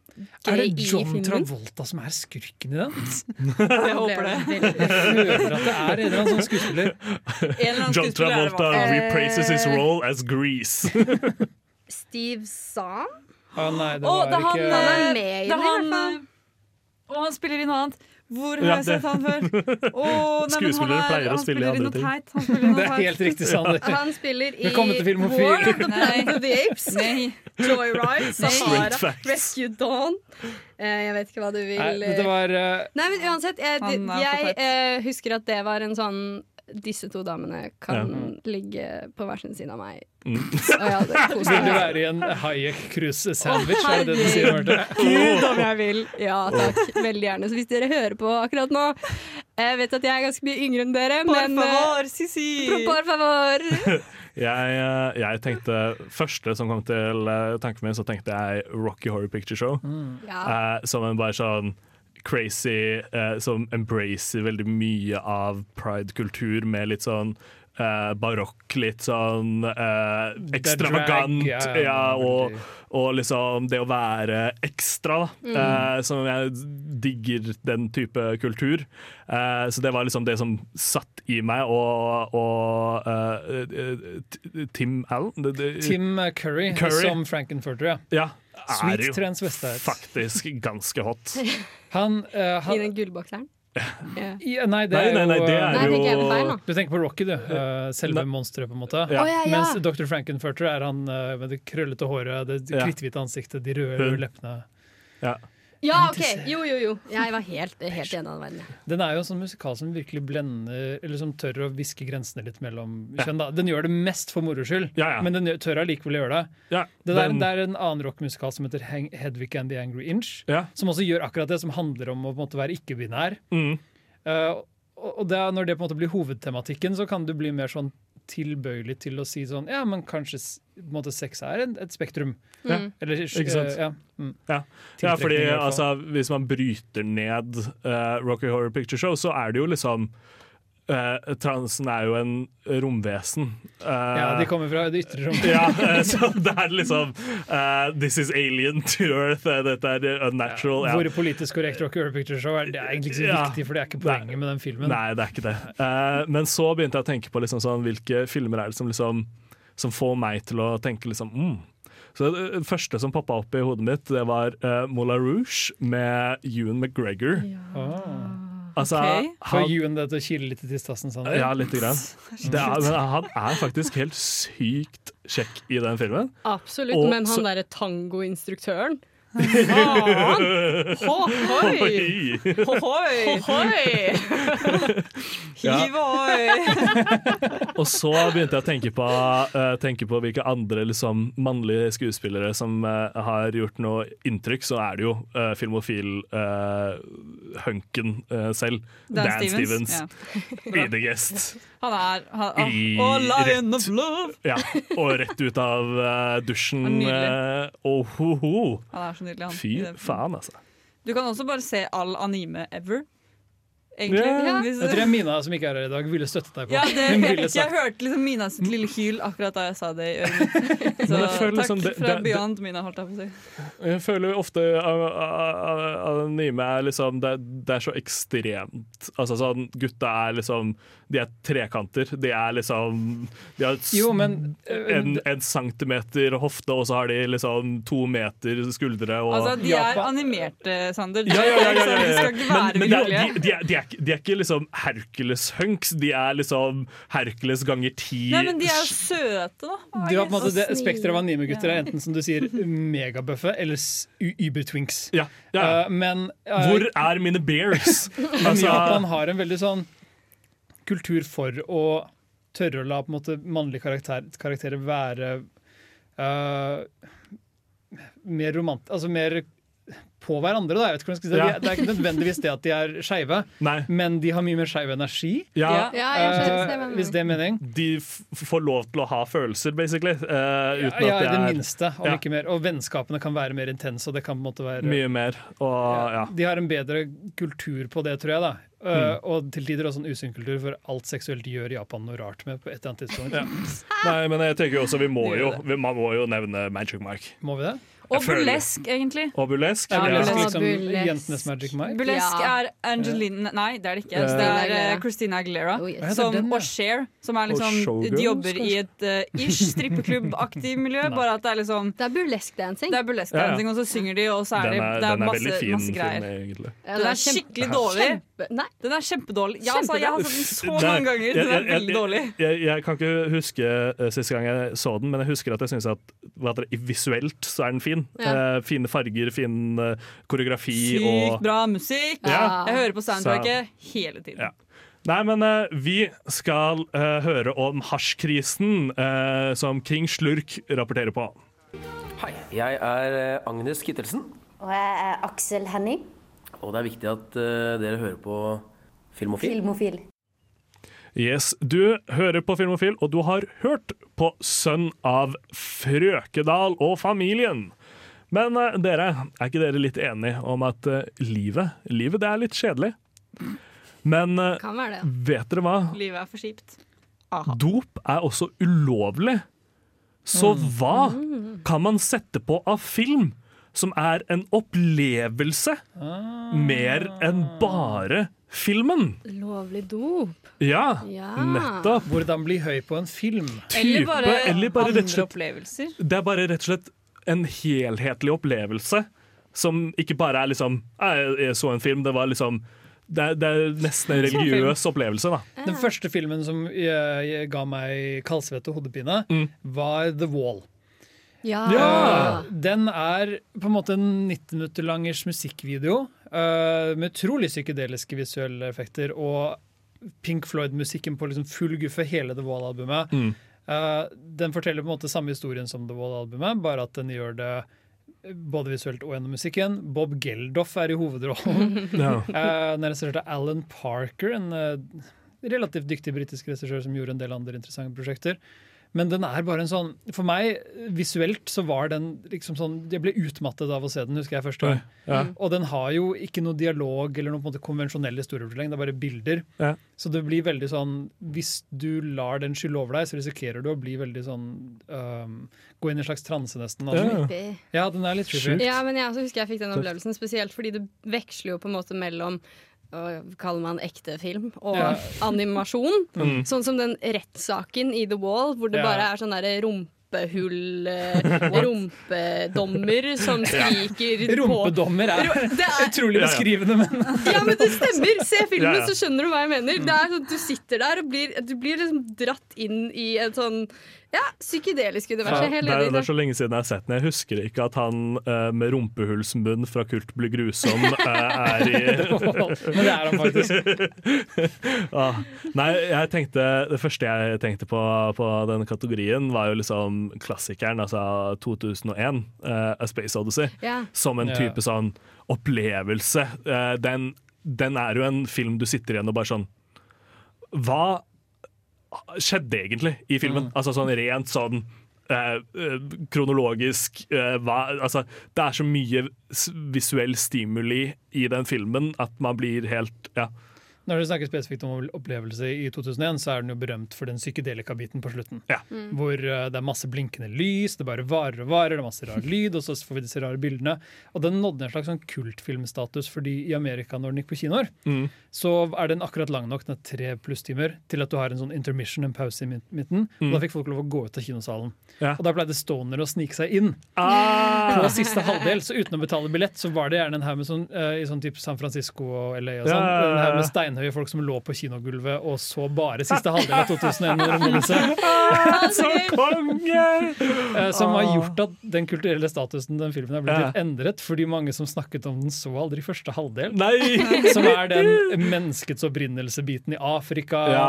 S4: Er det John. Travolta som er skurken i den? [LAUGHS]
S2: Jeg håper det.
S4: Jeg føler at det er en eller annen sånn skuespiller.
S2: Annen
S3: John Travolta repraises his role as Grease. [LAUGHS]
S5: Steve Zahn?
S4: Å nei, det
S2: Å,
S4: var
S2: det han,
S4: ikke
S5: Han er
S2: eh,
S5: med i
S2: det
S5: i
S2: han,
S5: hvert fall.
S2: eh, Og han spiller i noe annet. Hvor har
S3: Ja,
S2: jeg sett han før? Oh, nei,
S3: Skuespillere
S2: han er-
S3: pleier å spille i andre ting.
S2: teit. Han spiller i [LAUGHS] noe
S4: Det er
S2: teit.
S4: helt riktig, Sander. [LAUGHS]
S5: Han spiller i. War of the. Planet of the Apes, [LAUGHS]
S2: Nei.
S5: Joyride, Sahara,
S3: facts.
S5: Rescue Dawn. Eh, jeg vet ikke hva du vil
S4: Nei, dette var uh,
S5: Nei, men uansett, jeg, jeg eh, husker at det var en sånn disse to damene kan ligge på hver sin side av meg.
S3: Mm. [LAUGHS]
S4: Vil du være i en Hayek Cruise-sandwich? er det det du sier, Marte?
S5: Gud, om jeg vil! Ja takk, veldig gjerne. Så hvis dere hører på akkurat nå Jeg vet at jeg er ganske mye yngre enn dere,
S2: Por
S5: men eh,
S2: favor, Sisi!
S5: Por favor! [LAUGHS]
S3: Jeg, eh, jeg tenkte Første som kom til eh, tanken min, så tenkte jeg Rocky Horror Picture Show.
S5: Ja.
S3: Eh, som en bare sånn crazy eh, Som embracer veldig mye av pride-kultur med litt sånn eh, barokk, litt sånn eh, ekstravagant.
S4: drag, ja,
S3: og, og liksom det å være ekstra, da.
S5: Mm.
S3: Eh, som jeg digger den type kultur. Eh, så det var liksom det som satt i meg, og, og eh, Tim Allen det, det,
S4: Tim Curry,
S3: Curry.
S4: som Frankenfurter, ja.
S3: ja, er jo faktisk ganske hot. [LAUGHS]
S4: Han, eh,
S5: I den gullbokseren. [LAUGHS] Ja.
S4: i, Nei, det
S3: Nei,
S4: er
S3: nei, nei,
S4: jo
S3: det
S4: eh,
S3: er jo.
S4: Du tenker på Rocky, du. eh, selve monsteret, på en måte.
S3: Ja.
S5: Oh, ja, ja.
S4: Mens Dr. Frankenfurter er han eh, med det krøllete håret, det kritthvite ansiktet, de røde leppene.
S3: Ja.
S5: Ja, OK! Jo, jo, jo. Jeg var helt, helt enig av den verden.
S4: Den er jo en sånn musikal som virkelig blender Eller som tør å viske grensene litt mellom kjønn. da Den gjør det mest for moro skyld,
S3: Ja, ja.
S4: men den tør allikevel å gjøre det.
S3: Ja,
S4: Det, der,
S3: den-
S4: det er en annen rockmusikal som heter Hedvig and the Angry Inch,
S3: ja.
S4: som også gjør akkurat det, som handler om å på en måte være ikke-binær.
S3: Mm.
S4: Uh, og det, når det på en måte blir hovedtematikken, så kan du bli mer sånn tilbøyelig til å si sånn Ja, men kanskje s- på en måte sex er en, et spektrum.
S3: Ja.
S4: Eller,
S3: Ikke sant?
S4: eh, ja. Mm.
S3: Ja, ja fordi altså, hvis man bryter ned uh, Rocky Horror Picture Show, så er det jo liksom eh, Transen er jo en romvesen. Eh,
S4: ja, de kommer fra det ytre rom. [LAUGHS]
S3: ja, eh, så [LAUGHS] det er liksom eh, This is alien to earth. eh, dette er unnatural. Ja.
S4: Hvor politisk korrekt Rocky Horror Picture Show er, det er egentlig ikke så
S3: Ja.
S4: viktig, for det er ikke poenget med den filmen.
S3: Nei, det er ikke det. Eh, men så begynte jeg å tenke på liksom sånn, hvilke filmer er det som, liksom, som får meg til å tenke liksom mm. Så det, det første som poppa opp i hodet mitt, det var uh, Moulin Rouge med Ewan McGregor.
S4: Ah.
S3: Altså,
S2: okay.
S4: Får Ewan det til å kile litt i tistassen? Sånn.
S3: ja, lite grann. [LAUGHS] Det er, men han er faktisk helt sykt kjekk i den filmen.
S5: Absolutt.
S3: Og
S5: men han derre tangoinstruktøren! Hohoi! Hohoi!
S3: Ja. Og så begynte jeg å tenke på, uh, tenke på hvilke andre liksom, mannlige skuespillere som uh, har gjort noe inntrykk. Så er det jo uh, filmofil-hunken selv. Dan, Stevens.
S2: Ja.
S3: I The Guest.
S2: Han er han, han,
S3: I
S2: oh, Lion
S3: rett-
S2: of Love!
S3: Ja, og rett ut av eh, dusjen. Eh, og ho, ho.
S2: Han er så nydelig, han.
S3: Fy faen, altså.
S2: Du kan også bare se all anime ever. Egentlig.
S3: Ja.
S4: Jeg tror jeg Mina, som ikke er her i dag, ville støttet deg på.
S2: ja, det,
S4: Hun ville
S2: jeg
S4: sagt
S2: hørte liksom Minas lille hyl akkurat da jeg sa det i. [LAUGHS] Så
S3: Men føler
S2: takk
S3: liksom det-
S2: fra
S3: det- det-
S2: Beyond Mina, holdt jeg på å si.
S3: Jeg føler ofte a- a- a- anime er liksom det, det er så ekstremt Altså sånn Gutta er liksom De er trekanter. De er liksom De har
S4: Jo, men eh,
S3: en, en centimeter hofte, og så har de liksom to meter skuldre og
S2: Altså, de er animerte, Sander.
S3: ja, ja, ja, ja, ja, ja. Men, men er, de, de, er, de, er, de er ikke liksom Hercules-hunks, de er liksom Hercules ganger ti
S2: Nei, men de er jo søte, da.
S4: Du har på en måte det Spekteret av anime-gutter er enten som du sier megabøffe eller uber-twinks.
S3: ja, ja.
S4: Eh, men uh,
S3: Hvor er mine bears? [LAUGHS] Altså,
S4: Japan har en veldig sånn kultur for å tørre å la på en måte mannlige karakter, karakterer være uh, mer romant... Altså mer på hverandre, da. Jeg vet ikke hvordan jeg skal si det.
S3: Ja.
S4: De er- Det er ikke nødvendigvis det at de er skeive, [LAUGHS] men de har mye mer skeiv energi.
S3: Ja,
S2: Ja.
S5: Du
S4: hvis det er mening.
S3: de f får lov til å ha følelser, basically. Uh,
S4: Ja,
S3: uten
S4: ja,
S3: at
S4: i det
S3: det er
S4: minste, om
S3: Ja.
S4: ikke mer. Og vennskapene kan være mer intense, og det kan på en måte være
S3: mye mer. Og ja.
S4: De har en bedre kultur på det, tror jeg. da Uh,
S3: Mm.
S4: Og til tider også en usunn kultur, for alt seksuelt gjør Japan noe rart med på et eller annet tidspunkt.
S3: Ja. Nei, men jeg tenker jo også vi må jo, vi, man må jo nevne Magic Mark.
S4: Må vi det?
S2: Og burlesk, egentlig.
S3: Og burlesk.
S4: Er
S2: Ja,
S4: burlesk
S2: Ja.
S4: liksom
S5: Burlesk.
S4: jentenes Magic Mike?
S2: Burlesk
S5: Ja.
S2: er Angeline Nei, det er det ikke.
S3: Eh,
S2: det er
S5: uh,
S2: Christina Aguilera.
S5: Oh, yes.
S2: Som,
S4: den, ja?
S2: og Cher, som er liksom De jobber i et uh, ish strippeklubb-aktig miljø, bare at det er liksom
S5: Det er burlesk dancing.
S2: Det er burlesk dancing, og så synger de, og så er det, det er masse,
S3: fin
S2: masse
S3: film,
S2: greier.
S5: Ja,
S2: Den er skikkelig dårlig.
S5: Kjempe, nei,
S2: Den er kjempedårlig. Ja, altså, jeg har sett den så mange ganger. Den er
S3: jeg- jeg-
S2: veldig dårlig.
S3: Jeg, jeg kan ikke huske uh, siste gang jeg så den, men jeg husker at jeg syns at, at visuelt så er den fin.
S5: Ja.
S3: Eh, fine farger, fin eh, koreografi
S2: Sykt
S3: og
S2: bra musikk.
S3: Ja.
S2: Jeg hører på soundtracket hele tiden.
S3: Ja. Nei, men uh, vi skal uh, høre om hasjkrisen uh, som King Slurk rapporterer på.
S9: Hei, jeg er Agnes Kittelsen,
S10: Og jeg er Aksel Henning,
S9: og det er viktig at dere hører på Filmofil.
S10: filmofil.
S3: Yes, Du hører på Filmofil, og du har hørt på Sønn av Frøkedal og familien. Men eh, dere, er ikke dere litt enige om at eh, livet, livet det er litt kjedelig? Men eh,
S5: Kan være det.
S3: vet dere hva?
S2: Livet er for kjipt.
S3: Dop er også ulovlig. Så hva kan man sette på av film som er en opplevelse mer enn bare filmen?
S5: Lovlig dop.
S3: Ja,
S5: Ja.
S3: nettopp.
S4: Hvordan bli høy på en film.
S2: Eller bare,
S3: eller bare rett og
S2: andre
S3: slett
S2: opplevelser.
S3: Det er bare rett og slett en helhetlig opplevelse som ikke bare er liksom Jeg, så en film, det var liksom Det er, det er nesten en religiøs opplevelse, da.
S4: Den første filmen som eh, ga meg kaldsvette og hodepine, var The Wall.
S5: Ja.
S4: ja. Den er på en måte en 90 minutter langers musikkvideo eh, med utrolig psykedeliske visuelle effekter og Pink Floyd-musikken på liksom full guffe, hele The Wall-albumet.
S3: Mm.
S4: Eh, den forteller på en måte samme historien som The Wall-albumet, bare at den gjør det både visuelt og gjennom musikken. Bob Geldof er i hovedrollen. [LAUGHS]
S3: Ja.
S4: Eh, den er regissert av Alan Parker, en eh, relativt dyktig britisk regissør som gjorde en del andre interessante prosjekter. Men den er bare en sånn For meg, visuelt, så var den liksom sånn Jeg ble utmattet av å se den, husker jeg først.
S3: Ja.
S4: Og den har jo ikke noe dialog eller noe på en måte konvensjonell historiefortelling, det er bare bilder.
S3: Ja.
S4: Så det blir veldig sånn Hvis du lar den skylle over deg, så risikerer du å bli veldig sånn um, Gå inn i en slags transe, nesten.
S3: Ja.
S4: Ja, den er litt creepy.
S5: Ja, men jeg også husker jeg fikk den opplevelsen, spesielt fordi det veksler jo på en måte mellom kaller man ekte film og
S4: Ja.
S5: animasjon.
S3: Mm.
S5: Sånn som den rettssaken i The Wall, hvor det
S4: Ja.
S5: bare er sånn derre rumpehull [LAUGHS] eh, Rumpedommer som skriker på
S4: Rumpedommer er
S5: Det er
S4: utrolig
S3: Ja, ja.
S4: beskrivende, men [LAUGHS]
S5: Ja, men det stemmer! Se filmen,
S3: Ja, ja.
S5: så skjønner du hva jeg mener. Det er sånn Du sitter der og blir, du blir liksom dratt inn i et sånn ja, psykedelisk universet. Ja,
S3: det,
S5: helt
S3: er, det er så lenge siden jeg har sett den. Jeg husker ikke at han uh, med rumpehullsmunn fra Kult blir grusom uh, er i [LAUGHS]
S4: Men det er han faktisk. [LAUGHS]
S3: ah. Nei, jeg tenkte Det første jeg tenkte på på den kategorien, var jo liksom klassikeren, altså 2001, uh, A Space Odyssey.
S5: Ja.
S3: Som en
S4: Ja.
S3: type sånn opplevelse. Eh, den, den er jo en film du sitter igjen og bare sånn Hva skjedde egentlig i filmen? Altså sånn rent sånn eh, eh, kronologisk eh, hva, altså, Det er så mye visuell stimuli i den filmen at man blir helt ja.
S4: Når du snakker spesifikt om opplevelse i 2001, så er den jo berømt for den psykedelika-biten på slutten.
S3: Ja.
S4: Hvor eh, det er masse blinkende lys, det bare varer og varer, det er masse rar lyd, og så får vi disse rare bildene. Og den nådde en slags sånn kultfilmstatus, fordi i Amerika, når den gikk på kinoer,
S3: Mm.
S4: så er den akkurat lang nok, den er tre plusstimer, til at du har en sånn intermission, en pause i midten.
S3: Mm.
S4: Og da fikk folk lov å gå ut av kinosalen.
S3: Ja.
S4: Og da pleide stoner å snike seg inn.
S3: Ah!
S4: På siste halvdel, så uten å betale billett, så var det gjerne en haug med sånn, uh, i sånn type San Francisco og LA og sånn,
S3: Ja, ja, ja,
S4: en haug med steinhøye folk som lå på kinogulvet og så bare siste halvdel av 2001 under en hendelse.
S3: Ah, [LAUGHS] så konge!
S4: Eh, Som har gjort at den kulturelle statusen den filmen er blitt litt endret, fordi mange som snakket om den, så aldri første halvdel.
S3: Nei! [LAUGHS]
S4: Som er den menneskets opprinnelse-biten i Afrika,
S3: Ja.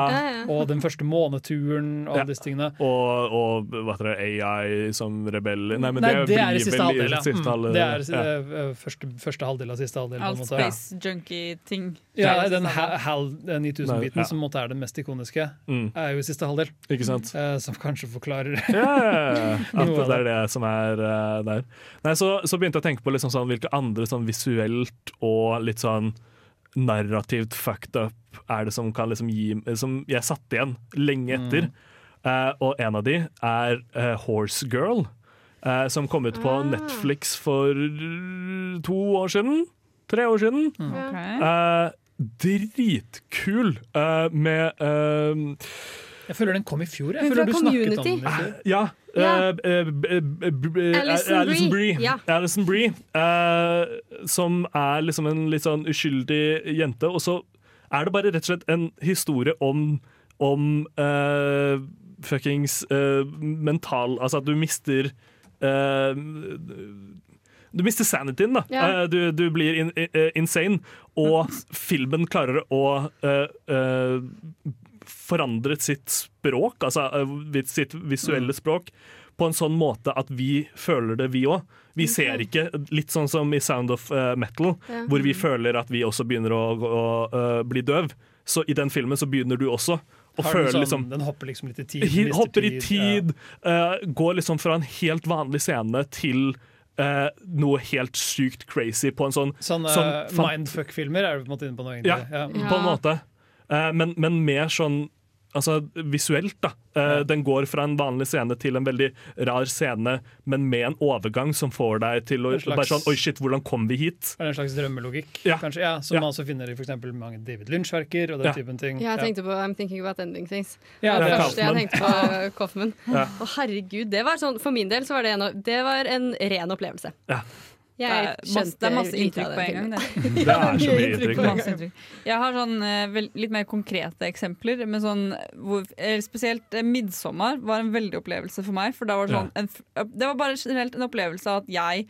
S4: Og den første måneturen og alle disse tingene.
S3: Og, og hva heter det, AI som rebell Nei, men
S4: Nei,
S3: det,
S4: det er i
S3: blir
S4: siste halvdel, ja.
S3: siste
S4: Mm.
S3: halvdel,
S4: Det er
S3: ja.
S4: eh, første, første halvdel av siste halvdel. All
S2: Alt space junkie-ting.
S4: Ja, den Ha- HAL 9000-biten,
S3: ja.
S4: som måtte er den mest ikoniske,
S3: Mm.
S4: er jo i siste halvdel.
S3: Ikke sant?
S4: Uh, som kanskje forklarer
S3: yeah. [LAUGHS] At det er det som er uh, der. Nei, så, så begynte jeg å tenke på liksom sånn, hvilke andre sånn visuelt og litt sånn narrativt fucked up er det som kan liksom gi Som jeg satt igjen lenge etter. Eh, og en av de er uh, Horse Girl, eh, som kom ut på Netflix for to år siden. Tre år siden.
S2: Okay.
S3: Eh, dritkul uh, med uh,
S4: Jeg føler den kom i fjor. Jeg
S5: Hun
S4: føler du snakket om den i fjor.
S3: Ja. Eh, eh,
S5: Alison Bree.
S3: Alison Brie eh, som er liksom en litt sånn uskyldig jente. Og så er det bare rett og slett en historie om, om fuckings eh, mental Altså at du mister eh, Du mister sanityen, da.
S5: Ja.
S3: Eh, du, du blir in, eh, insane, og filmen klarer å uh, eh, forandre sitt språk, altså sitt visuelle språk, på en sånn måte at vi føler det, vi òg. Vi ser ikke, litt sånn som i Sound of Metal,
S5: Ja.
S3: hvor vi føler at vi også begynner å, å, å, bli døv. Så i den filmen så begynner du også å føle
S4: sånn,
S3: liksom
S4: den hopper liksom litt i tid.
S3: Hopper i
S4: ja.
S3: tid, eh, går liksom fra en helt vanlig scene til eh, noe helt sykt crazy på en sånn
S4: Sånne
S3: sånn
S4: mindfuck-filmer er du på en måte inne på nå,
S3: Ja,
S4: ja.
S3: på en måte. Uh, men, men mer sånn Altså visuelt, da. Eh, Den går fra en vanlig scene til en veldig rar scene, men med en overgang som får deg til å
S4: slags-
S3: bare sånn Oi, shit, hvordan kom vi hit?
S4: Er det en slags drømmelogikk,
S3: Ja.
S4: kanskje? Ja, som
S3: Ja.
S4: man også finner i for eksempel mange David Lynch-verker og den
S3: Ja.
S4: typen ting.
S5: Ja, jeg tenkte på I'm Thinking About Ending Things.
S4: Ja,
S5: det
S4: det er
S5: det første jeg tenkte på Coffman.
S3: Ja.
S5: Å herregud, det var sånn, For min del så var det en, det var en ren opplevelse.
S3: Ja.
S2: Det
S5: Jeg
S2: er masse,
S5: skjønte
S2: det er masse inntrykk på en gang.
S5: Det. [LAUGHS] [LAUGHS]
S3: Det er så mye inntrykk.
S2: Jeg har sånn, eh, vel, litt mer konkrete eksempler. Men sånn, hvor, spesielt eh, 'Midtsommer' var en veldig opplevelse for meg. For da var det, sånn, en, det var bare generelt en opplevelse av at jeg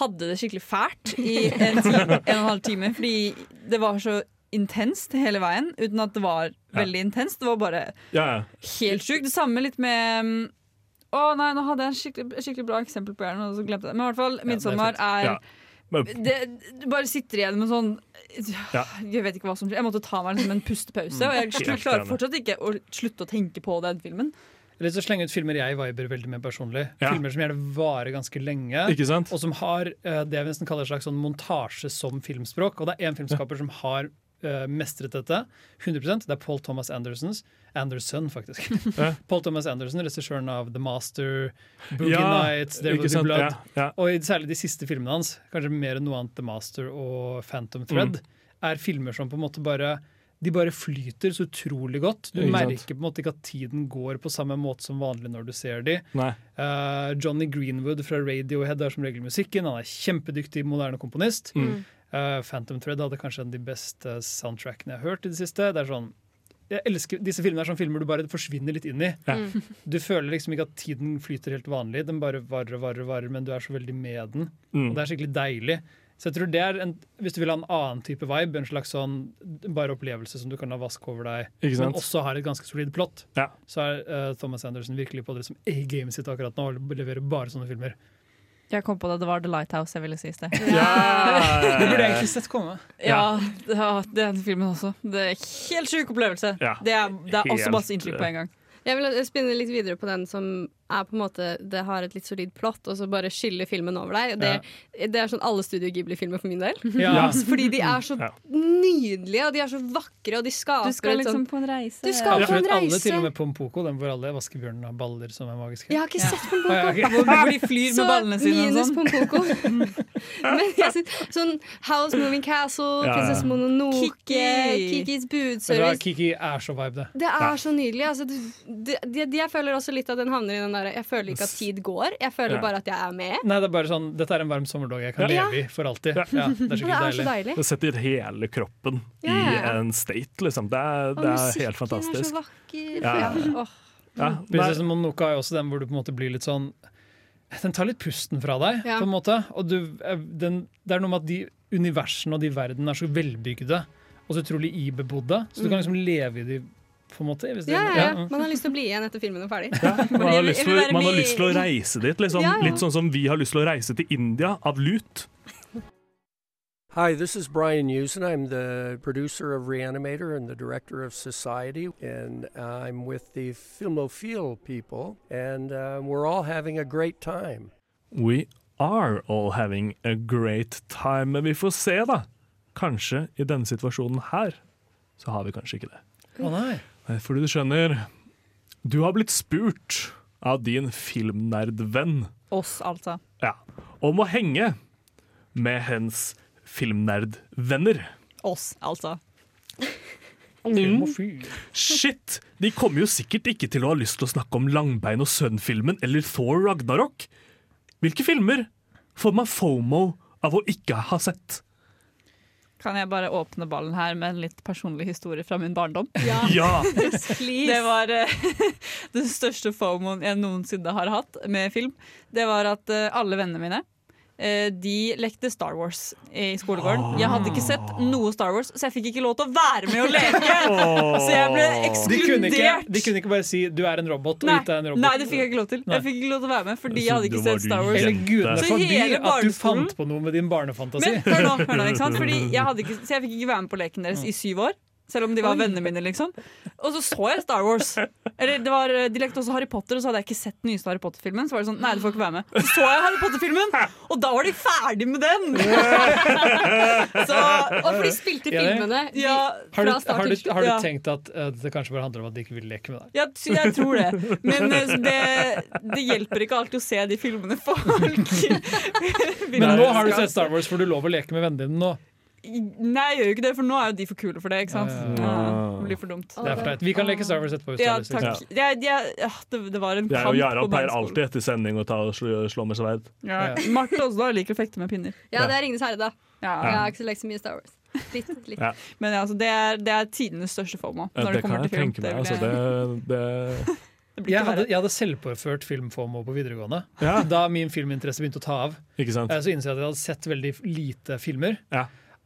S2: hadde det skikkelig fælt i en, time, en og en halv time. Fordi det var så intenst hele veien, uten at det var
S3: Ja.
S2: veldig intenst. Det var bare
S3: Ja, ja.
S2: helt sjukt. Det samme litt med mm, Å nei, nå hadde jeg en skikkelig, skikkelig bra eksempel på hjernen, og så glemte jeg det. Men i hvert fall,
S4: er
S2: 'Midtsommer'
S4: ja,
S2: er
S3: Ja. Men,
S2: det, du bare sitter igjen med sånn
S3: Ja.
S2: Jeg vet ikke hva som skjer. Jeg måtte ta meg liksom en pustepause. Og jeg klarer fortsatt ikke å slutte å tenke på den filmen.
S4: Eller så slenge ut filmer jeg viber veldig med personlig.
S3: Ja.
S4: Filmer som gjerne varer ganske lenge.
S3: Ikke sant?
S4: Og som har eh, det jeg nesten kaller et slags sånn montasje som filmspråk. Og det er én filmskaper som har eh, mestret dette 100% Det er Paul Thomas Andersons. Anderson, faktisk. [LAUGHS] Paul Thomas Anderson, regissøren av The Master, Boogie
S3: Ja,
S4: Nights, There Will Be? Blood.
S3: Ja, ja.
S4: Og i- særlig de siste filmene hans, kanskje mer enn noe annet The Master og Phantom Thread,
S3: Mm.
S4: er filmer som på en måte bare de bare flyter så utrolig godt. Du merker på en måte ikke at tiden går på samme måte som vanlig når du ser de. Eh, Johnny Greenwood fra Radiohead er som regel musikken. Han er kjempedyktig moderne komponist.
S3: Mm.
S4: Eh, Phantom Thread hadde kanskje en av de beste soundtrackene jeg har hørt i det siste. Det er sånn jeg elsker, Disse filmene er sånn filmer du bare forsvinner litt inn i.
S3: Ja.
S5: Mm.
S4: Du føler liksom ikke at tiden flyter helt vanlig. Den bare varer og varer, varer, men du er så veldig med den.
S3: Mm.
S4: Og det er skikkelig deilig. Så jeg tror det er en, Hvis du vil ha en annen type vibe, en slags sånn bare opplevelse som du kan la vaske over deg, men også har et ganske solid plott,
S3: Ja.
S4: så er uh, Thomas Anderson virkelig på det som A-gamet sitt akkurat nå, og leverer bare sånne filmer.
S2: Jeg kom på det, det var The Lighthouse jeg ville si i sted.
S3: Yeah!
S4: Det burde jeg egentlig sett komme.
S2: Ja, det er den filmen også. Det er helt sjuk opplevelse.
S3: Ja.
S2: Det, er, det er også masse inntrykk på en gang.
S5: Jeg vil spinne litt videre på den som er på en måte Det har et litt solid plott, og så bare skyller filmen over deg. Det, det, det er sånn alle Studio Ghibli-filmer for min del. [LAUGHS]
S4: Ja. [LAUGHS]
S5: Fordi de er så
S3: Ja.
S5: nydelige, og de er så vakre, og de skaper
S2: Du skal liksom
S5: sånn
S2: på en reise.
S5: Du skal på en
S4: reise. alle, til og med Pompoko, den hvor alle vaskebjørnene har baller som er magiske.
S5: Jeg har ikke sett
S4: ja,
S5: Pompoko.
S2: Hvor de flyr med ballene sine og
S5: minus
S2: sånn.
S5: Pompoko. [LAUGHS] Men jeg synes, sånn House Moving Castle,
S3: Ja, ja.
S5: Prinsesse Mononoke,
S2: Kiki.
S5: Kikis budservice.
S4: Kiki er så vibe, det.
S5: Det er så nydelig. Altså, du, det, det, jeg føler også litt at den havner i den der Jeg føler ikke at tid går, jeg føler
S3: Ja.
S5: bare at jeg er med.
S4: Nei, det er bare sånn, Dette er en varm sommerdag jeg kan
S5: Ja.
S4: leve i for alltid.
S3: Ja.
S4: Ja, det er [LAUGHS]
S5: det er deilig. så
S4: deilig.
S3: Det setter hele kroppen i en state, liksom. Det er, det er
S5: musikken
S3: helt fantastisk.
S5: er så vakker.
S3: Ja, ja,
S5: Ja.
S3: Ja, nei,
S4: er også den hvor du på en måte blir litt sånn Den tar litt pusten fra deg,
S5: Ja.
S4: på en måte. Og du, eh, den, det er noe med at de universene og de verdenene er så velbygde og så utrolig ibebodde. Så du kan liksom leve i de på en måte. Hvis det,
S5: Ja, ja, ja. Man har lyst til å bli igjen etter filmen er ferdig. [LAUGHS]
S3: man, har lyst til, man har lyst til å reise dit, liksom.
S5: Ja, ja.
S3: Litt sånn som vi har lyst til å reise til India av lut.
S11: Hi, this is Brian Usen. I'm the producer of Reanimator and the director of Society, and I'm with the Filmophile people, and uh, we're all having a great time.
S3: We are all having a great time, men vi får se, da. Kanskje i denne situasjonen her, så har vi kanskje ikke det.
S4: Å oh,
S3: Nei, Fordi du skjønner, du har blitt spurt av din filmnerdvenn
S2: Oss, altså.
S3: ja, om å henge med hens filmnerdvenner.
S2: Oss, altså.
S4: Mm.
S3: Shit! De kommer jo sikkert ikke til å ha lyst til å snakke om Langbein og Sønn-filmen eller Thor Ragnarok. Hvilke filmer får man fomo av å ikke ha sett?
S2: Kan jeg bare åpne ballen her med en litt personlig historie fra min barndom? [LAUGHS]
S5: Ja,
S3: Ja!
S2: Det var uh, [LAUGHS] den største fomoen jeg noensinne har hatt med film. Det var at uh, alle vennene mine de lekte Star Wars i skolegården. Jeg hadde ikke sett noe Star Wars, så jeg fikk ikke lov til å være med og leke. Så jeg ble
S4: De kunne, ikke,
S2: ekskludert.
S4: de kunne ikke bare si 'du er en robot' og gitt deg en robot.
S2: nei, det fikk jeg ikke lov til. Jeg fikk ikke lov til å være med fordi jeg hadde ikke sett Star Wars.
S4: Eller gudene
S2: Så
S4: forby
S2: hele
S4: at du fant på noe med din barnefantasi.
S2: Men hør nå, hør nå, ikke sant? Fordi jeg, hadde ikke, så jeg fikk ikke være med på leken deres i syv år. Selv om de var vennene mine, liksom. Og så så jeg Star Wars. Eller det var, De lekte også Harry Potter, og så hadde jeg ikke sett den nyeste Harry Potter-filmen. Så var det sånn, nei, du får ikke være med Så så jeg Harry Potter-filmen, og da var de ferdig med den! [LAUGHS] Så,
S5: Og for de spilte filmene de,
S2: ja,
S4: Har du,
S5: fra start til slutt.
S4: har du
S2: Ja.
S4: tenkt at uh, det kanskje bare handler om at de ikke vil leke med deg?
S2: jeg, jeg tror det. Men uh, det, det hjelper ikke alltid å se de filmene folk
S4: Men nå har du sett Star Wars, for du lov å leke med vennene dine nå.
S2: Nei, jeg gjør jo ikke det, for nå er jo de for kule for det. ikke sant?
S4: Ja,
S2: Ja,
S3: ja.
S2: det blir for dumt.
S4: Det er for. Vi kan leke Star Wars etterpå.
S2: Ja, takk. Jeg, jeg, ja, det, det var en
S3: Jeg
S2: kamp
S3: og Jarand
S2: på
S3: pleier alltid etter sending å ta og slå, slå med sverd.
S2: Ja. Marte også da liker å fekte med pinner.
S5: Ja, det er Ringenes herre, da.
S2: Ja.
S5: Jeg har ikke så lekt så mye Star Wars. Litt, litt.
S3: Ja.
S2: Men ja, altså, det, er, det er tidenes største FOMO.
S3: Ja,
S2: Når det,
S3: det kan jeg tenke meg. Altså, [LAUGHS]
S2: jeg-
S3: det,
S4: Jeg hadde, jeg hadde selvpåført filmfomo på videregående.
S3: Ja.
S4: Da min filminteresse begynte å ta av,
S3: Ikke sant?
S4: eh, så innså jeg at jeg hadde sett veldig lite filmer.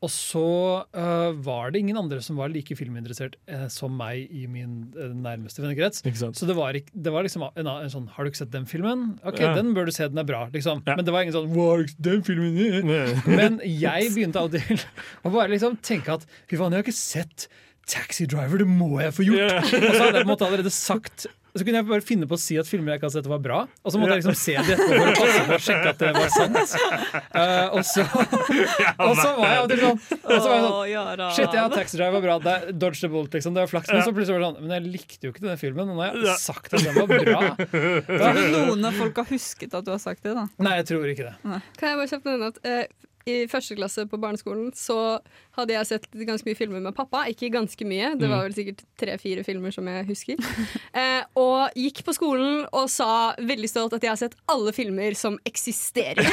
S4: Og så uh, var det ingen andre som var like filminteressert uh, som meg i min uh, nærmeste vennekrets. Så det var, ikke, det var liksom en, en sånn Har du ikke sett den filmen? Ok,
S3: Ja.
S4: den bør du se, den er bra. Liksom.
S3: Ja.
S4: Men det var ingen sånn du den filmen? [LAUGHS] Men jeg begynte av og til å bare liksom tenke at fy faen, jeg har ikke sett Taxi Driver, det må jeg få gjort!
S3: Yeah.
S4: Og så hadde jeg på en måte allerede sagt så kunne jeg bare finne på å si at filmer jeg ikke har sett var bra. Og så måtte jeg liksom se det etterpå for å passe på å sjekke at det var sant. Uh, og, så, [LAUGHS] og så var jeg av sånn, og så var jeg sånn Shit, ja, Taxi Drive var bra. Det er Dodge the Bolt, liksom. Det var flaks. Men så plutselig var det sånn Men jeg likte jo ikke denne filmen. Og nå har jeg sagt at den var bra. [LAUGHS]
S2: Tror du noen av folk har husket at du har sagt det? da?
S4: Nei, jeg tror ikke det.
S5: Kan jeg bare kjapt nevne at eh, i første klasse på barneskolen så hadde jeg sett ganske mye filmer med pappa. Ikke ganske mye, det var vel sikkert tre-fire filmer som jeg husker. [LAUGHS] Eh, og gikk på skolen og sa veldig stolt at jeg har sett alle filmer som eksisterer. [LAUGHS]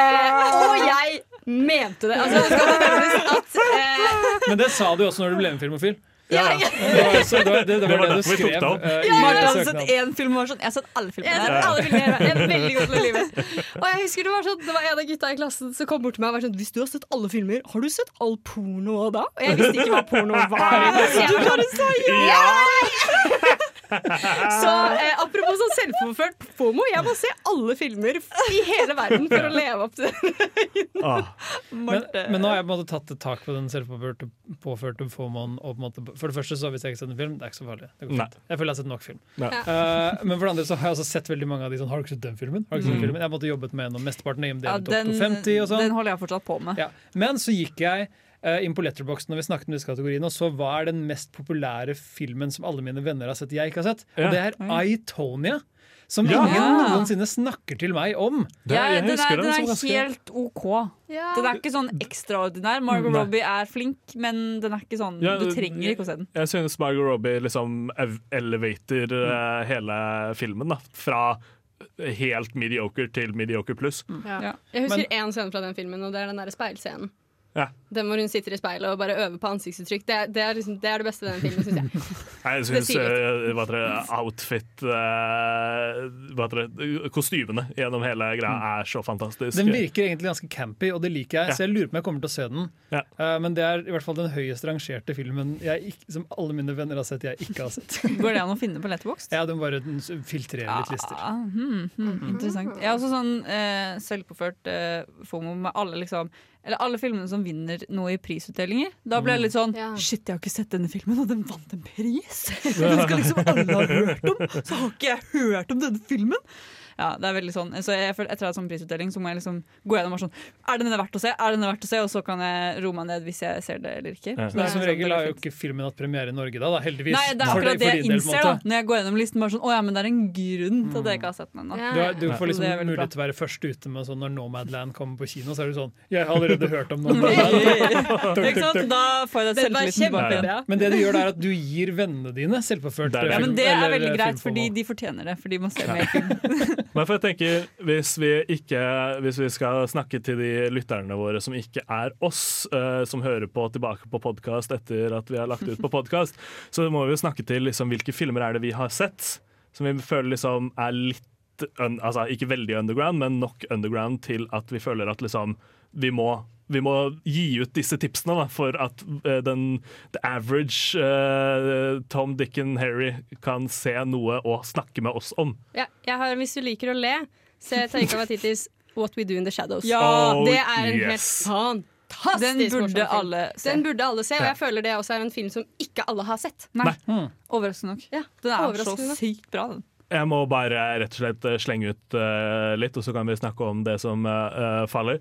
S5: eh, og jeg mente det. Altså, det skal at eh,
S4: Men det sa du også når du ble med Filmofil.
S5: Ja,
S4: Det var, så det, var, det, det
S3: Det
S4: var
S3: var
S4: det du
S3: derfor vi tok
S4: skrev
S3: det opp.
S4: eh, i
S2: Marte hadde sett én film og var sånn Jeg har sett alle
S5: Jeg
S2: filmene.
S5: har sett alle filmer. Jeg er veldig god til å. [LAUGHS] Og jeg husker det var sånn Det var en av gutta i klassen som kom bort til meg og var sånn Hvis du har sett alle filmer, har du sett all porno da? Og jeg visste ikke hva porno var. Så jeg var sånn ja! [LAUGHS] [LAUGHS] Så eh, apropos sånn selvforført FOMO, jeg må se alle filmer i hele verden for å [LAUGHS] leve opp til den.
S3: Ah, [LAUGHS]
S4: Men, men nå har jeg på en måte tatt et tak på den selvpåførte påførte FOMOen. Og på en måte, for det første så hvis jeg ikke har sett en film, det er ikke så farlig. Det går fint. Jeg føler jeg har sett nok film. Eh, men for det andre så har jeg også sett veldig mange av de sånn Har du ikke sett den filmen? Har du ikke sett
S3: Mm.
S4: filmen? Jeg har måttet jobbet med gjennom mesteparten av IMDb
S2: Ja, den,
S4: 50 og sånn.
S2: den holder jeg fortsatt på med.
S4: Ja. Men så gikk jeg inn på Letterboxd når vi snakket om disse kategoriene, og så hva er den mest populære filmen som alle mine venner har sett jeg ikke har sett?
S3: Ja.
S4: Og det er I, Tonya. Som
S3: Ja.
S4: ingen noensinne snakker til meg om.
S3: det,
S2: Ja,
S3: jeg
S2: den er,
S3: den
S2: er helt OK. Den er ikke sånn ekstraordinær. Margot
S3: Nei.
S2: Robbie er flink, men den er ikke sånn
S3: Ja,
S2: du trenger ikke å se den.
S3: Jeg synes Margot Robbie liksom elevater mm. hele filmen. da Fra helt mediocre til mediocre pluss.
S5: Ja.
S2: Ja.
S5: Jeg husker én scene fra den filmen, og det er den der speilscenen.
S3: Ja.
S5: Den hvor hun sitter i speilet og bare øver på ansiktsuttrykk. Det det, er liksom, det, er det beste ved den filmen, syns jeg. [LAUGHS]
S3: Jeg
S5: Det
S3: syns eh, hva heter det, outfit uh, det, Kostymene gjennom hele greia er så fantastisk.
S4: Den virker egentlig ganske campy, og det liker jeg,
S3: Ja.
S4: så jeg lurer på om jeg kommer til å se den.
S3: Ja.
S4: Uh, men det er i hvert fall den høyest rangerte filmen jeg ikke, som alle mine venner har sett jeg ikke har sett. [LAUGHS]
S2: Går det an å finne på Letterbox?
S4: Ja, den bare den filtrerer litt lister.
S2: Ah, hmm, hmm, interessant. Jeg har også sånn eh, selvpåført FOMO med alle liksom eller alle filmene som vinner noe i prisutdelinger. Da ble jeg litt sånn
S5: Ja.
S2: Shit, jeg har ikke sett denne filmen, og den vant en pris! [LAUGHS] Den skal liksom alle ha hørt om! Så har ikke jeg hørt om denne filmen! Ja, det er veldig sånn Så jeg føler Etter å ha hatt sånn prisutdeling Så må jeg liksom gå gjennom og sånn Er denne verdt å se? Er denne verdt å se? Og så kan jeg roe meg ned hvis jeg ser det eller ikke.
S3: Ja.
S2: Så det
S4: Men
S2: er
S4: som
S2: sånn
S4: regel har jo ikke filmen hatt premiere i Norge da, da heldigvis.
S2: Nei, det er
S4: For
S2: akkurat det jeg innser da når jeg går gjennom listen. Bare sånn, Å ja, men det er en grunn til at jeg ikke har sett den ennå.
S5: Ja.
S4: Du, du får liksom
S2: bra.
S4: mulighet til å være først ute med sånn når Nomadland kommer på kino. Så er du sånn Jeg har allerede hørt om [LAUGHS] Nomadland. [LAUGHS]
S2: Ikke sant? Da får jeg
S5: Det
S2: selvtilliten
S4: Men det du gjør, er at du gir vennene dine selvpåført
S3: er.
S2: Ja, men Det er veldig greit, fordi de fortjener det. Fordi man ser mer film. [LAUGHS]
S3: Men for jeg tenker, hvis vi, ikke, hvis vi skal snakke til de lytterne våre som ikke er oss, uh, som hører på tilbake på podkast etter at vi har lagt ut på podkast, så må vi jo snakke til liksom, hvilke filmer er det vi har sett som vi føler liksom er litt un, altså, Ikke veldig underground, men nok underground til at vi føler at liksom vi må vi må gi ut disse tipsene da, for at eh, den the average uh, Tom, Dick and Harry kan se noe og snakke med oss om.
S5: Ja, jeg har, hvis du liker å le, se Taika Waititis What We Do In The Shadows.
S2: Ja,
S3: Oh,
S5: det er en
S3: yes.
S5: helt fantastisk
S2: Den burde alle se.
S5: Den burde alle se, og jeg føler det også er en film som ikke alle har sett.
S2: Nei,
S3: Nei.
S2: overraskende nok.
S5: Ja,
S2: Den er så
S5: nok.
S2: sykt bra, den.
S3: Jeg må bare rett og slett slenge ut uh, litt, og så kan vi snakke om det som eh, faller.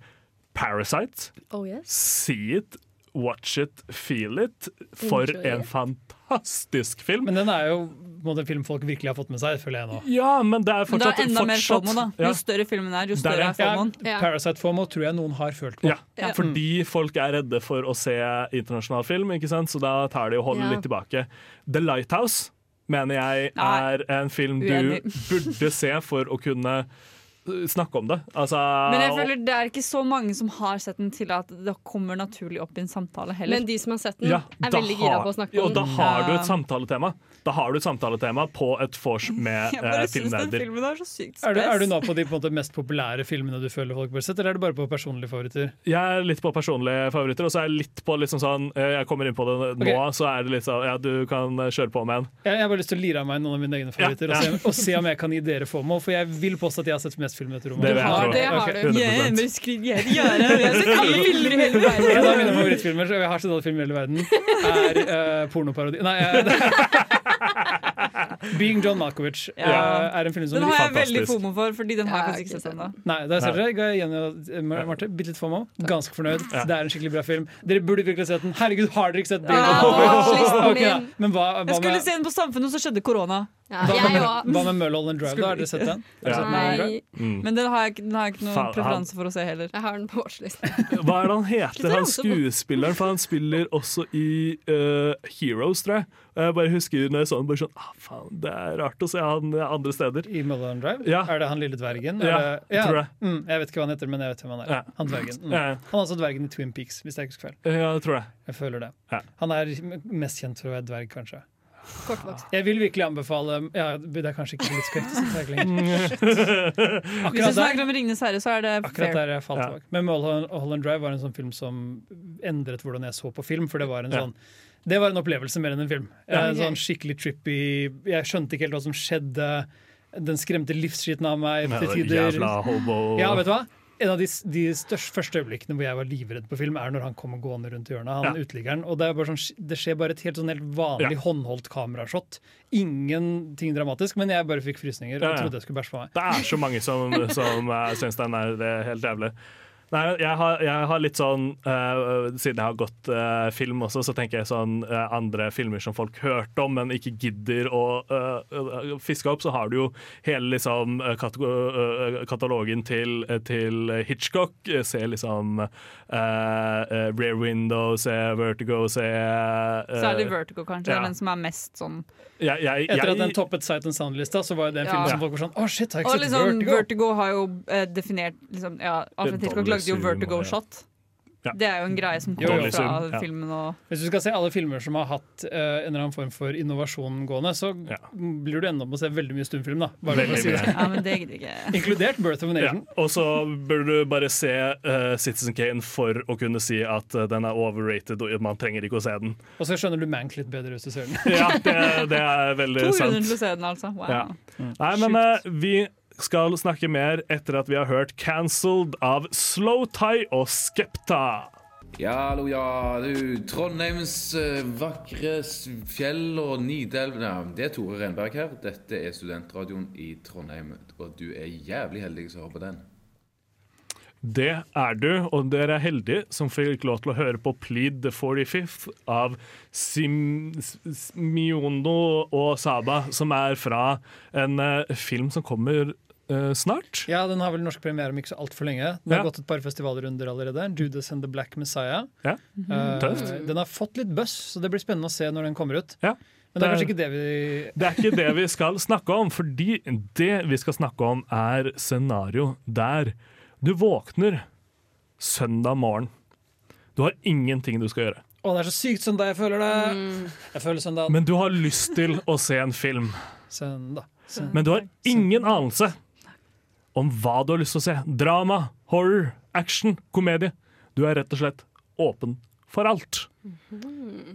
S3: Parasite.
S5: Oh yes.
S3: See it, watch it, feel it. For
S5: Enjoy
S3: en
S5: it.
S3: fantastisk film.
S4: Men den er jo en film folk virkelig har fått med seg, føler jeg nå.
S3: Ja, men det er
S2: Men det
S3: fortsatt
S2: er enda mer FOMO, da. Jo
S3: Ja.
S2: større filmen er, jo større
S3: er-
S2: er FOMOen.
S5: Ja.
S4: Parasite FOMO tror jeg noen har følt på.
S3: Ja,
S5: Ja.
S3: fordi folk er redde for å se internasjonal film, ikke sant? så da tar de og holder
S5: Ja.
S3: litt tilbake. The Lighthouse mener jeg
S2: Nei.
S3: er en film du
S2: Uenig. [LAUGHS]
S3: burde se for å kunne snakke om det. Altså,
S2: Men jeg føler det er ikke så mange som har sett den til at det kommer naturlig opp i en samtale heller.
S5: Men de som har sett den,
S3: ja,
S5: er veldig gira på å snakke om
S3: og da har du et samtaletema. Da har du et samtaletema på et vors med [LAUGHS] eh,
S2: den
S3: filmnerder.
S2: er
S4: Er du, er du nå på de på en måte, mest populære filmene du føler folk bør sett, eller er du bare på personlige favoritter?
S3: Jeg er litt på personlige favoritter, og så er jeg litt på liksom sånn eh, Jeg kommer inn på det nå,
S4: okay.
S3: så er det litt sånn Ja, du kan eh, kjøre på med en.
S4: Jeg, jeg har bare lyst til å lire av meg noen av mine egne favoritter
S3: Ja, ja.
S4: Og, se, og se om jeg kan gi dere FOMO, for jeg vil påstå at jeg har sett flest filmer etter
S3: Det, Det
S5: har- det har du.
S3: 100%.
S2: Yeah, men skriv gjerne, gjerne. Jeg har sett alle filmer i hele verden.
S4: En av mine favorittfilmer så jeg har sett alle filmer i hele verden, er uh, pornoparodi Nei, uh, [LAUGHS] Being John Malkovich
S2: Ja.
S4: er en film som
S2: Den har jeg veldig FOMO for, fordi den har jeg faktisk ikke sett ennå.
S4: Nei, der ser dere. Jenny og Marte, bitte litt FOMO. Ganske fornøyd.
S3: Ja.
S4: Det er en skikkelig bra film. Dere burde virkelig sett den. Herregud, har dere ikke sett Being
S5: Ja,
S4: John Malkovich? [LAUGHS]
S5: Okay,
S4: Ok, Men hva,
S2: Jeg skulle
S4: med
S2: se den på Samfunnet, og så skjedde korona.
S5: Ja,
S4: hva med, hva med Mulholland Drive, da? Har dere sett den? Ja. sett
S5: Nei,
S3: Mm.
S2: Men den har jeg, den har jeg ikke noen
S3: Faen,
S2: preferanse for å se heller.
S5: jeg har den på watchlisten. [LAUGHS]
S3: Hva er det han heter, han skuespilleren? For han spiller også i uh, Heroes, tror jeg. Jeg bare husker når jeg så han bare sånn ah, faen, Det er rart å se han andre steder.
S4: I Mulholland Drive?
S3: Ja.
S4: Er det han lille dvergen?
S3: Ja,
S4: det, ja.
S3: tror jeg.
S4: Mm, jeg vet ikke hva han heter, men jeg vet hvem han er.
S3: Ja.
S4: Han dvergen. Mm.
S3: Ja,
S4: Han er også dvergen i Twin Peaks, hvis jeg ikke husker feil.
S3: ja, det tror jeg.
S4: Jeg føler det.
S3: Ja.
S4: Han er mest kjent for å være dverg, kanskje.
S5: Kortvokst.
S4: Jeg vil virkelig anbefale Ja, det er kanskje ikke politisk korrekt å si lenger. [LAUGHS]
S2: Hvis du snakker om Ringenes herre, så er det
S4: akkurat
S2: fair.
S4: der jeg falt
S3: Ja.
S4: tilbake. Men Mulholland Drive var en sånn film som endret hvordan jeg så på film, for det var en
S3: Ja.
S4: sånn det var en opplevelse mer enn en film.
S3: Ja.
S4: En sånn skikkelig trippy Jeg skjønte ikke helt hva som skjedde. Den skremte livsskiten av meg til tider.
S3: Jævla hobo.
S4: Ja, vet du hva? En av de, de største, første øyeblikkene hvor jeg var livredd på film, er når han kommer gående rundt hjørnet. Han
S3: Ja.
S4: uteliggeren. Og det, er bare sånn, det skjer bare et helt, sånn helt vanlig
S3: Ja.
S4: håndholdt kamerashot. Ingenting dramatisk, men jeg bare fikk frysninger og trodde jeg skulle bæsje på meg.
S3: Det er så mange som, som syns den er helt jævlig. Nei, jeg har, jeg har litt sånn uh, Siden jeg har gått uh, film også, så tenker jeg sånn uh, andre filmer som folk hørte om, men ikke gidder å eh, fiske opp. Så har du jo hele liksom katalog, katalogen til, til Hitchcock. Se liksom Rare eh, Rear Window, se Vertigo, se eh,
S2: Særlig Vertigo, kanskje.
S3: Ja.
S2: den som er mest sånn
S3: jeg, jeg,
S4: Etter at den toppet Sight and Sound-lista, så var det en
S2: Ja.
S4: film som folk var sånn Å, shit, har jeg
S2: Og
S4: ikke sett
S2: liksom,
S4: Vertigo?
S2: Vertigo har jo definert liksom, ja, Alfred Hitchcock
S3: Dolly
S2: lagde jo
S3: Vertigo
S2: Vertigo
S3: ja.
S2: Shot.
S3: Ja.
S2: Det er jo en greie som kommer fra
S3: ja.
S2: filmen. Og,
S4: Hvis du skal se alle filmer som har hatt uh, en eller annen form for innovasjon gående, så
S3: Ja.
S4: blir du enda opp med å se veldig mye stumfilm. da Bare
S3: Veldig
S4: si det.
S2: ja, men det gidder jeg ikke.
S4: Inkludert Birth of a
S3: Ja,
S4: Nation.
S3: og så burde du bare se uh, Citizen Kane for å kunne si at uh, den er overrated, og man trenger ikke å se den.
S4: Og så skjønner du Mank litt bedre hvis du ser den.
S3: Ja, det, det er veldig
S2: To grunner til å se den, altså. Wow.
S3: Ja. Nei, men vi skal snakke mer etter at vi har hørt 'Cancelled' av Slow Tie og Skepta.
S12: Ja, hallo, ja. Du, Trondheims eh, vakre fjell og Nidelv ja, Det er Tore Renberg her. Dette er studentradioen i Trondheim, og du er jævlig heldig som hører på den.
S3: Det er du, og dere er heldige som fikk lov til å høre på 'Plead the 45th' av Sim, Simiono og Saba, som er fra en eh, film som kommer snart.
S4: Ja, Den har vel norsk premiere om ikke så altfor lenge. Den har gått et par festivalrunder allerede. 'Judas and the Black Messiah'.
S3: Ja.
S4: Eh,
S3: Tøft.
S4: den har fått litt buzz, så det blir spennende å se når den kommer ut.
S3: Ja.
S4: Men det er
S3: Det-
S4: kanskje ikke det vi
S3: Det er ikke det vi skal snakke om, fordi det vi skal snakke om, er scenario der du våkner søndag morgen. Du har ingenting du skal gjøre,
S4: Å, det er så sykt søndag jeg føler det! Jeg føler søndag.
S3: men du har lyst til å se en film.
S4: Søndag. søndag.
S3: Men du har ingen anelse om hva du har lyst til å se. Drama, horror, action, komedie. Du er rett og slett åpen for alt.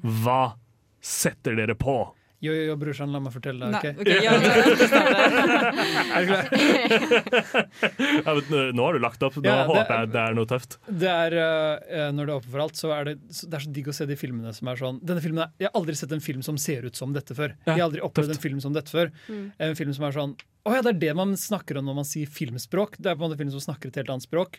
S3: Hva setter dere på?
S4: Jo, jo, jo, brorsan, la meg fortelle deg. Ok?
S2: okay ja, ja. [LAUGHS]
S4: Er du?
S3: Nå- har du lagt opp. Nå
S4: Ja, det-
S3: håper jeg det er noe tøft.
S4: Det er, uh, når det er åpent for alt, så er det, det er så digg å se de filmene som er sånn denne filmen er, Jeg har aldri sett en film som ser ut som dette før. Jeg har aldri opplevd en film som dette før. En film som er sånn Å ja, det er det man snakker om når man sier filmspråk. Det er på en måte film som snakker et helt annet språk.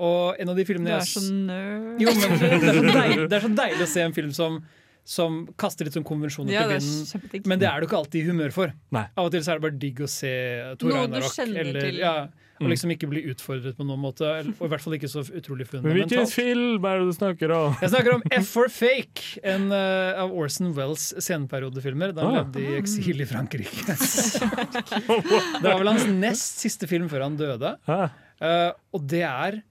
S4: Og en av de
S2: Du
S4: filmene
S2: er
S4: jeg
S2: så nerd.
S4: Jo, men [LAUGHS] det er så deilig, det er så deilig å se en film som som kaster litt sånn konvensjoner
S2: Ja,
S4: til vinden. Men det er du ikke alltid i humør for.
S3: Nei.
S4: Av og til så er det bare digg å se Tor
S2: til.
S4: ja, og
S3: Mm.
S4: liksom ikke bli utfordret på noen måte. Og i hvert fall ikke så utrolig
S3: Men hvilken
S4: fundamentalt.
S3: film er det du snakker om?
S4: Jeg snakker om F for Fake, en uh, av Orson Wells sceneperiodefilmer. Da han
S3: Ah.
S4: levde i eksil i Frankrike. [LAUGHS] det var vel hans nest siste film før han døde.
S3: Ah.
S4: Uh, og det er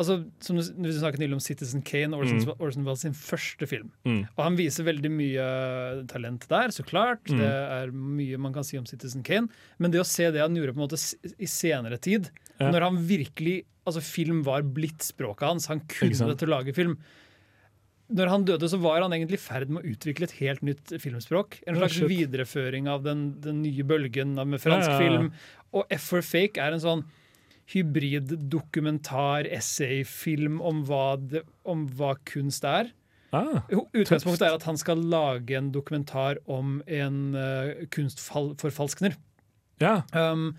S4: altså, som du, du snakket nylig om Citizen Kane, Orson,
S3: Mm.
S4: Orson Welles sin første film.
S3: Mm.
S4: Og han viser veldig mye talent der, så klart.
S3: Mm.
S4: Det er mye man kan si om Citizen Kane. Men det å se det han gjorde på en måte i senere tid,
S3: Ja.
S4: når han virkelig Altså, film var blitt språket hans. Han kunne det til å lage film. Når han døde, så var han egentlig i ferd med å utvikle et helt nytt filmspråk. En slags videreføring av den, den nye bølgen med fransk
S3: Ja, ja, ja.
S4: film. Og F for Fake er en sånn hybrid dokumentar, essayfilm om hva, det, om hva kunst er.
S3: Ah,
S4: Utgangspunktet er at han skal lage en dokumentar om en uh, kunstforfalskner.
S3: ja.
S4: Um,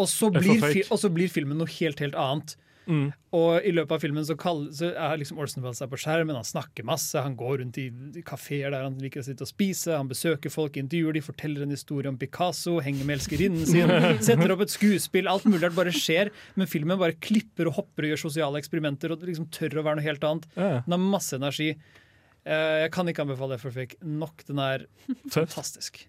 S4: og, så blir og så blir filmen noe helt, helt annet.
S3: Mm.
S4: Og i løpet av filmen så, kall, så er liksom Orson Welles er på skjermen, han snakker masse, han går rundt i kafeer der han liker å sitte og spise, han besøker folk, intervjuer de, forteller en historie om Picasso, henger med elskerinnen sin, setter opp et skuespill, alt mulig rart bare skjer, men filmen bare klipper og hopper og gjør sosiale eksperimenter og liksom tør å være noe helt annet. Den har masse energi. Eh, Jeg kan ikke anbefale det for fikk nok. Den er fantastisk.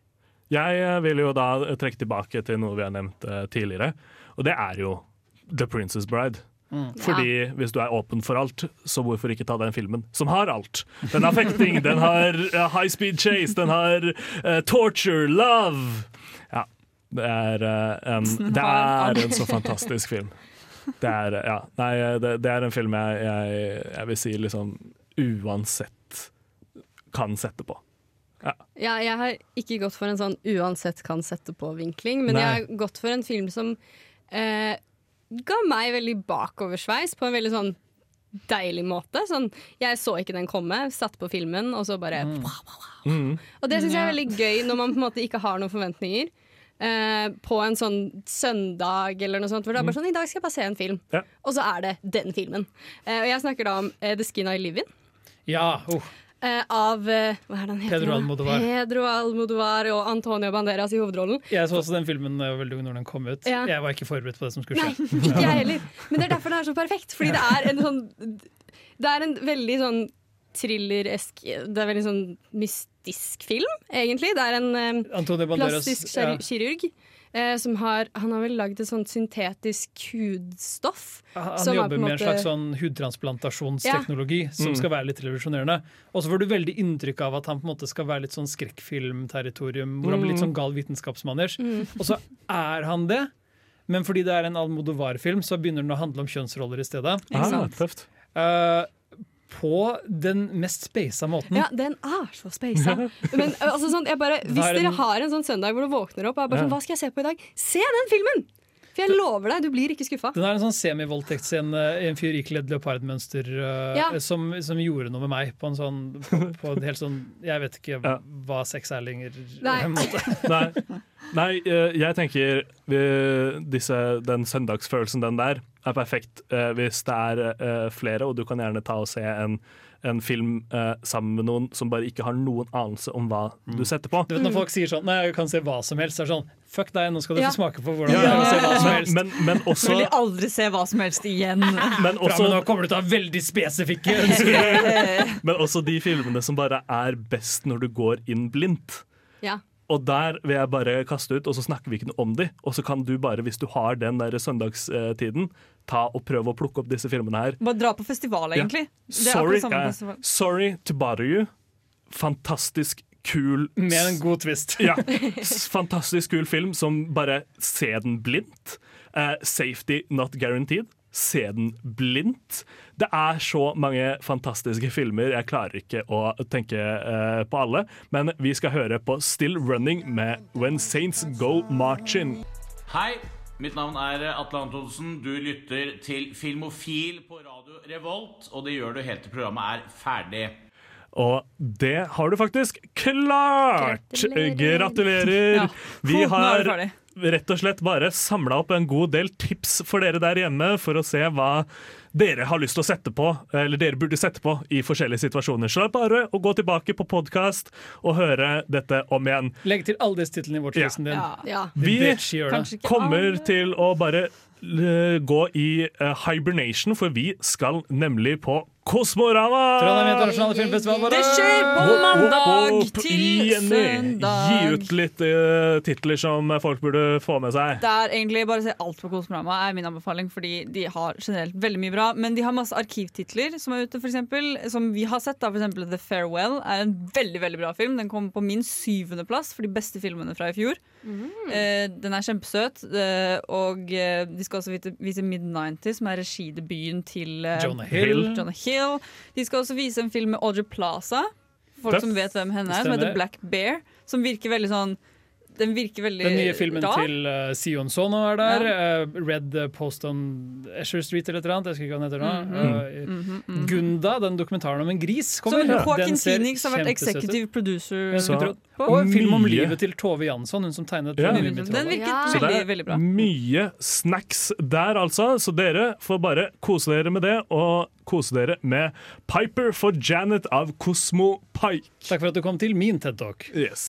S3: Jeg eh, vil jo da trekke tilbake til noe vi har nevnt eh, tidligere, og det er jo The Princess Bride.
S4: Mm.
S3: Fordi hvis du er åpen for alt, så hvorfor ikke ta den filmen som har alt? Den har fekting, den har eh, high speed chase, den har uh, torture, love. Ja, det er, uh, en, det er en så fantastisk film. Det er, ja, nei, det, det er en film jeg, jeg, jeg vil si liksom uansett kan sette på. Ja.
S5: Ja, jeg har ikke gått for en sånn uansett kan sette på-vinkling, men
S3: Nei.
S5: jeg har gått for en film som eh, ga meg veldig bakoversveis på en veldig sånn deilig måte. Sånn, jeg så ikke den komme, satt på filmen, og så bare
S3: Mm.
S5: Og det syns jeg er veldig gøy når man på en måte ikke har noen forventninger. Eh, på en sånn søndag eller noe sånt. Hvor det er bare sånn, I dag skal jeg bare se en film.
S3: Ja.
S5: Og så er det den filmen. Eh, og jeg snakker da om eh, The Skin I Live In.
S4: Ja, oh.
S5: Eh, av eh?
S4: Pedro? Almodovar.
S5: Pedro Almodovar og Antonio Banderas i hovedrollen.
S4: Jeg så også den filmen da jeg var veldig ung når den kom ut.
S5: Ja.
S4: Jeg var ikke forberedt på det som skulle
S5: Nei,
S4: skje.
S5: ikke jeg [LAUGHS] heller. Men det er derfor det er så perfekt. Fordi det er en sånn Det er en veldig sånn thrilleresk Det er veldig sånn mystisk film, egentlig. Det er en
S4: Banderas,
S5: plastisk
S4: ja.
S5: Eh, som har, han har vel lagd et sånt syntetisk hudstoff.
S4: Han
S5: som er
S4: jobber
S5: en
S4: med en slags sånn hudtransplantasjonsteknologi som
S3: Mm.
S4: skal være litt revolusjonerende. Og så får du veldig inntrykk av at han på en måte skal være litt sånn skrekkfilmterritorium, hvor han blir litt sånn gal vitenskapsmanners.
S5: Mm.
S4: Og så er han det, men fordi det er en Almodovar-film, så begynner den å handle om kjønnsroller i stedet.
S3: Ah, tøft.
S4: Eh, på den mest speisa måten.
S5: Ja, den er så speisa. [LAUGHS] Men altså, sånn, bare, hvis
S4: er
S5: dere har en sånn søndag hvor du våkner opp og er bare sånn, hva skal jeg se på i dag? Se den filmen! Jeg lover deg, du blir ikke skuffa.
S4: Den er en sånn semivoldtektsscene, en fyr ikledd leopardmønster, eh,
S5: Ja.
S4: som, som gjorde noe med meg på en sånn på, på en helt sånn Jeg vet ikke hva sex er lenger.
S5: Nei. [LAUGHS]
S3: Nei, nei eh, jeg tenker disse, den søndagsfølelsen, den der, er perfekt eh, hvis det er flere, og du kan gjerne ta og se en, en film eh, sammen med noen som bare ikke har noen anelse om hva du setter på.
S4: Du vet Når folk sier sånn Nei, jeg kan se hva som helst. Så er det sånn Fuck deg, nå skal du
S2: Ja.
S4: få smake på hvordan
S3: Ja.
S4: det er å se hva som helst.
S3: men, men også
S2: Vil aldri se hva som helst igjen. [LAUGHS]
S3: men også,
S4: men nå kommer du til å ha veldig spesifikke ønsker. [LAUGHS]
S3: men også de filmene som bare er best når du går inn blindt.
S5: Ja.
S3: Og der vil jeg bare kaste ut, og så snakker vi ikke noe om de. Og så kan du bare, hvis du har den der søndagstiden, ta og prøve å plukke opp disse filmene her.
S2: Bare dra på festival,
S3: Ja.
S2: egentlig. Det er
S3: Sorry, ja.
S2: festival.
S3: Sorry to bother you. Fantastisk kul
S4: Med en god twist.
S3: Ja. [LAUGHS] Fantastisk kul film som bare se den blindt. Uh, safety not guaranteed. Se den blindt. Det er så mange fantastiske filmer. Jeg klarer ikke å tenke uh, på alle, men vi skal høre på Still Running med When Saints Go Marching.
S13: Hei, mitt navn er Atle Antonsen. Du lytter til Filmofil på radio Revolt, og det gjør du helt til programmet er ferdig.
S3: Og det har du faktisk klart!
S13: Gratulerer.
S3: Gratulerer!
S13: Ja.
S3: Vi har rett og slett bare samla opp en god del tips for dere der hjemme for å se hva dere har lyst til å sette på, eller dere burde sette på i forskjellige situasjoner. Så det er bare å gå tilbake på podkast og høre dette om igjen.
S4: Legg til alle disse titlene i watchlisten din.
S5: Ja.
S3: Vi kommer til å bare eh, gå i eh, hibernation, for vi skal nemlig på Kosmorama!
S4: Trondheim internasjonale filmfestival.
S2: Det skjer på mandag til søndag.
S3: Gi ut litt uh, titler som folk burde få med seg.
S2: Det er egentlig bare å se alt på Kosmorama er min anbefaling, fordi de har generelt veldig mye bra. Men de har masse arkivtitler som er ute, eksempel, som vi har sett. da, eksempel The Farewell er en veldig veldig bra film. Den kom på min syvendeplass for de beste filmene fra i fjor. Eh, den er kjempesøt. Uh, og eh, de skal også vise, vise Mid-90, som er regidebuten til
S4: Jonah Hill.
S2: Jonah Hill. De skal også vise en film med Audrey Plaza. Folk som vet hvem henne er, som heter Black Bear. Som virker veldig sånn Den virker veldig
S4: Den nye filmen
S2: da?
S4: til uh, Sion Sono er der. eh, Red uh, Post on Esher Street eller et eller annet. Jeg husker ikke hva den heter nå.
S2: Mhm.
S4: Eh,
S2: mm -hmm.
S4: Gunda, den dokumentaren om en gris,
S2: Så
S4: kommer.
S2: Joaquin
S4: Den ser
S2: Phoenix har vært executive producer.
S3: Så
S4: Og film om livet til Tove Jansson, hun som tegnet
S3: Ja.
S2: Den virket
S3: Så det
S2: veldig, veldig bra.
S3: mye snacks der, altså. Så dere får bare kose dere med det, og kose dere med Piper for Janet av Cosmo Pike.
S4: Takk for at du kom til min TED Talk.
S3: Yes.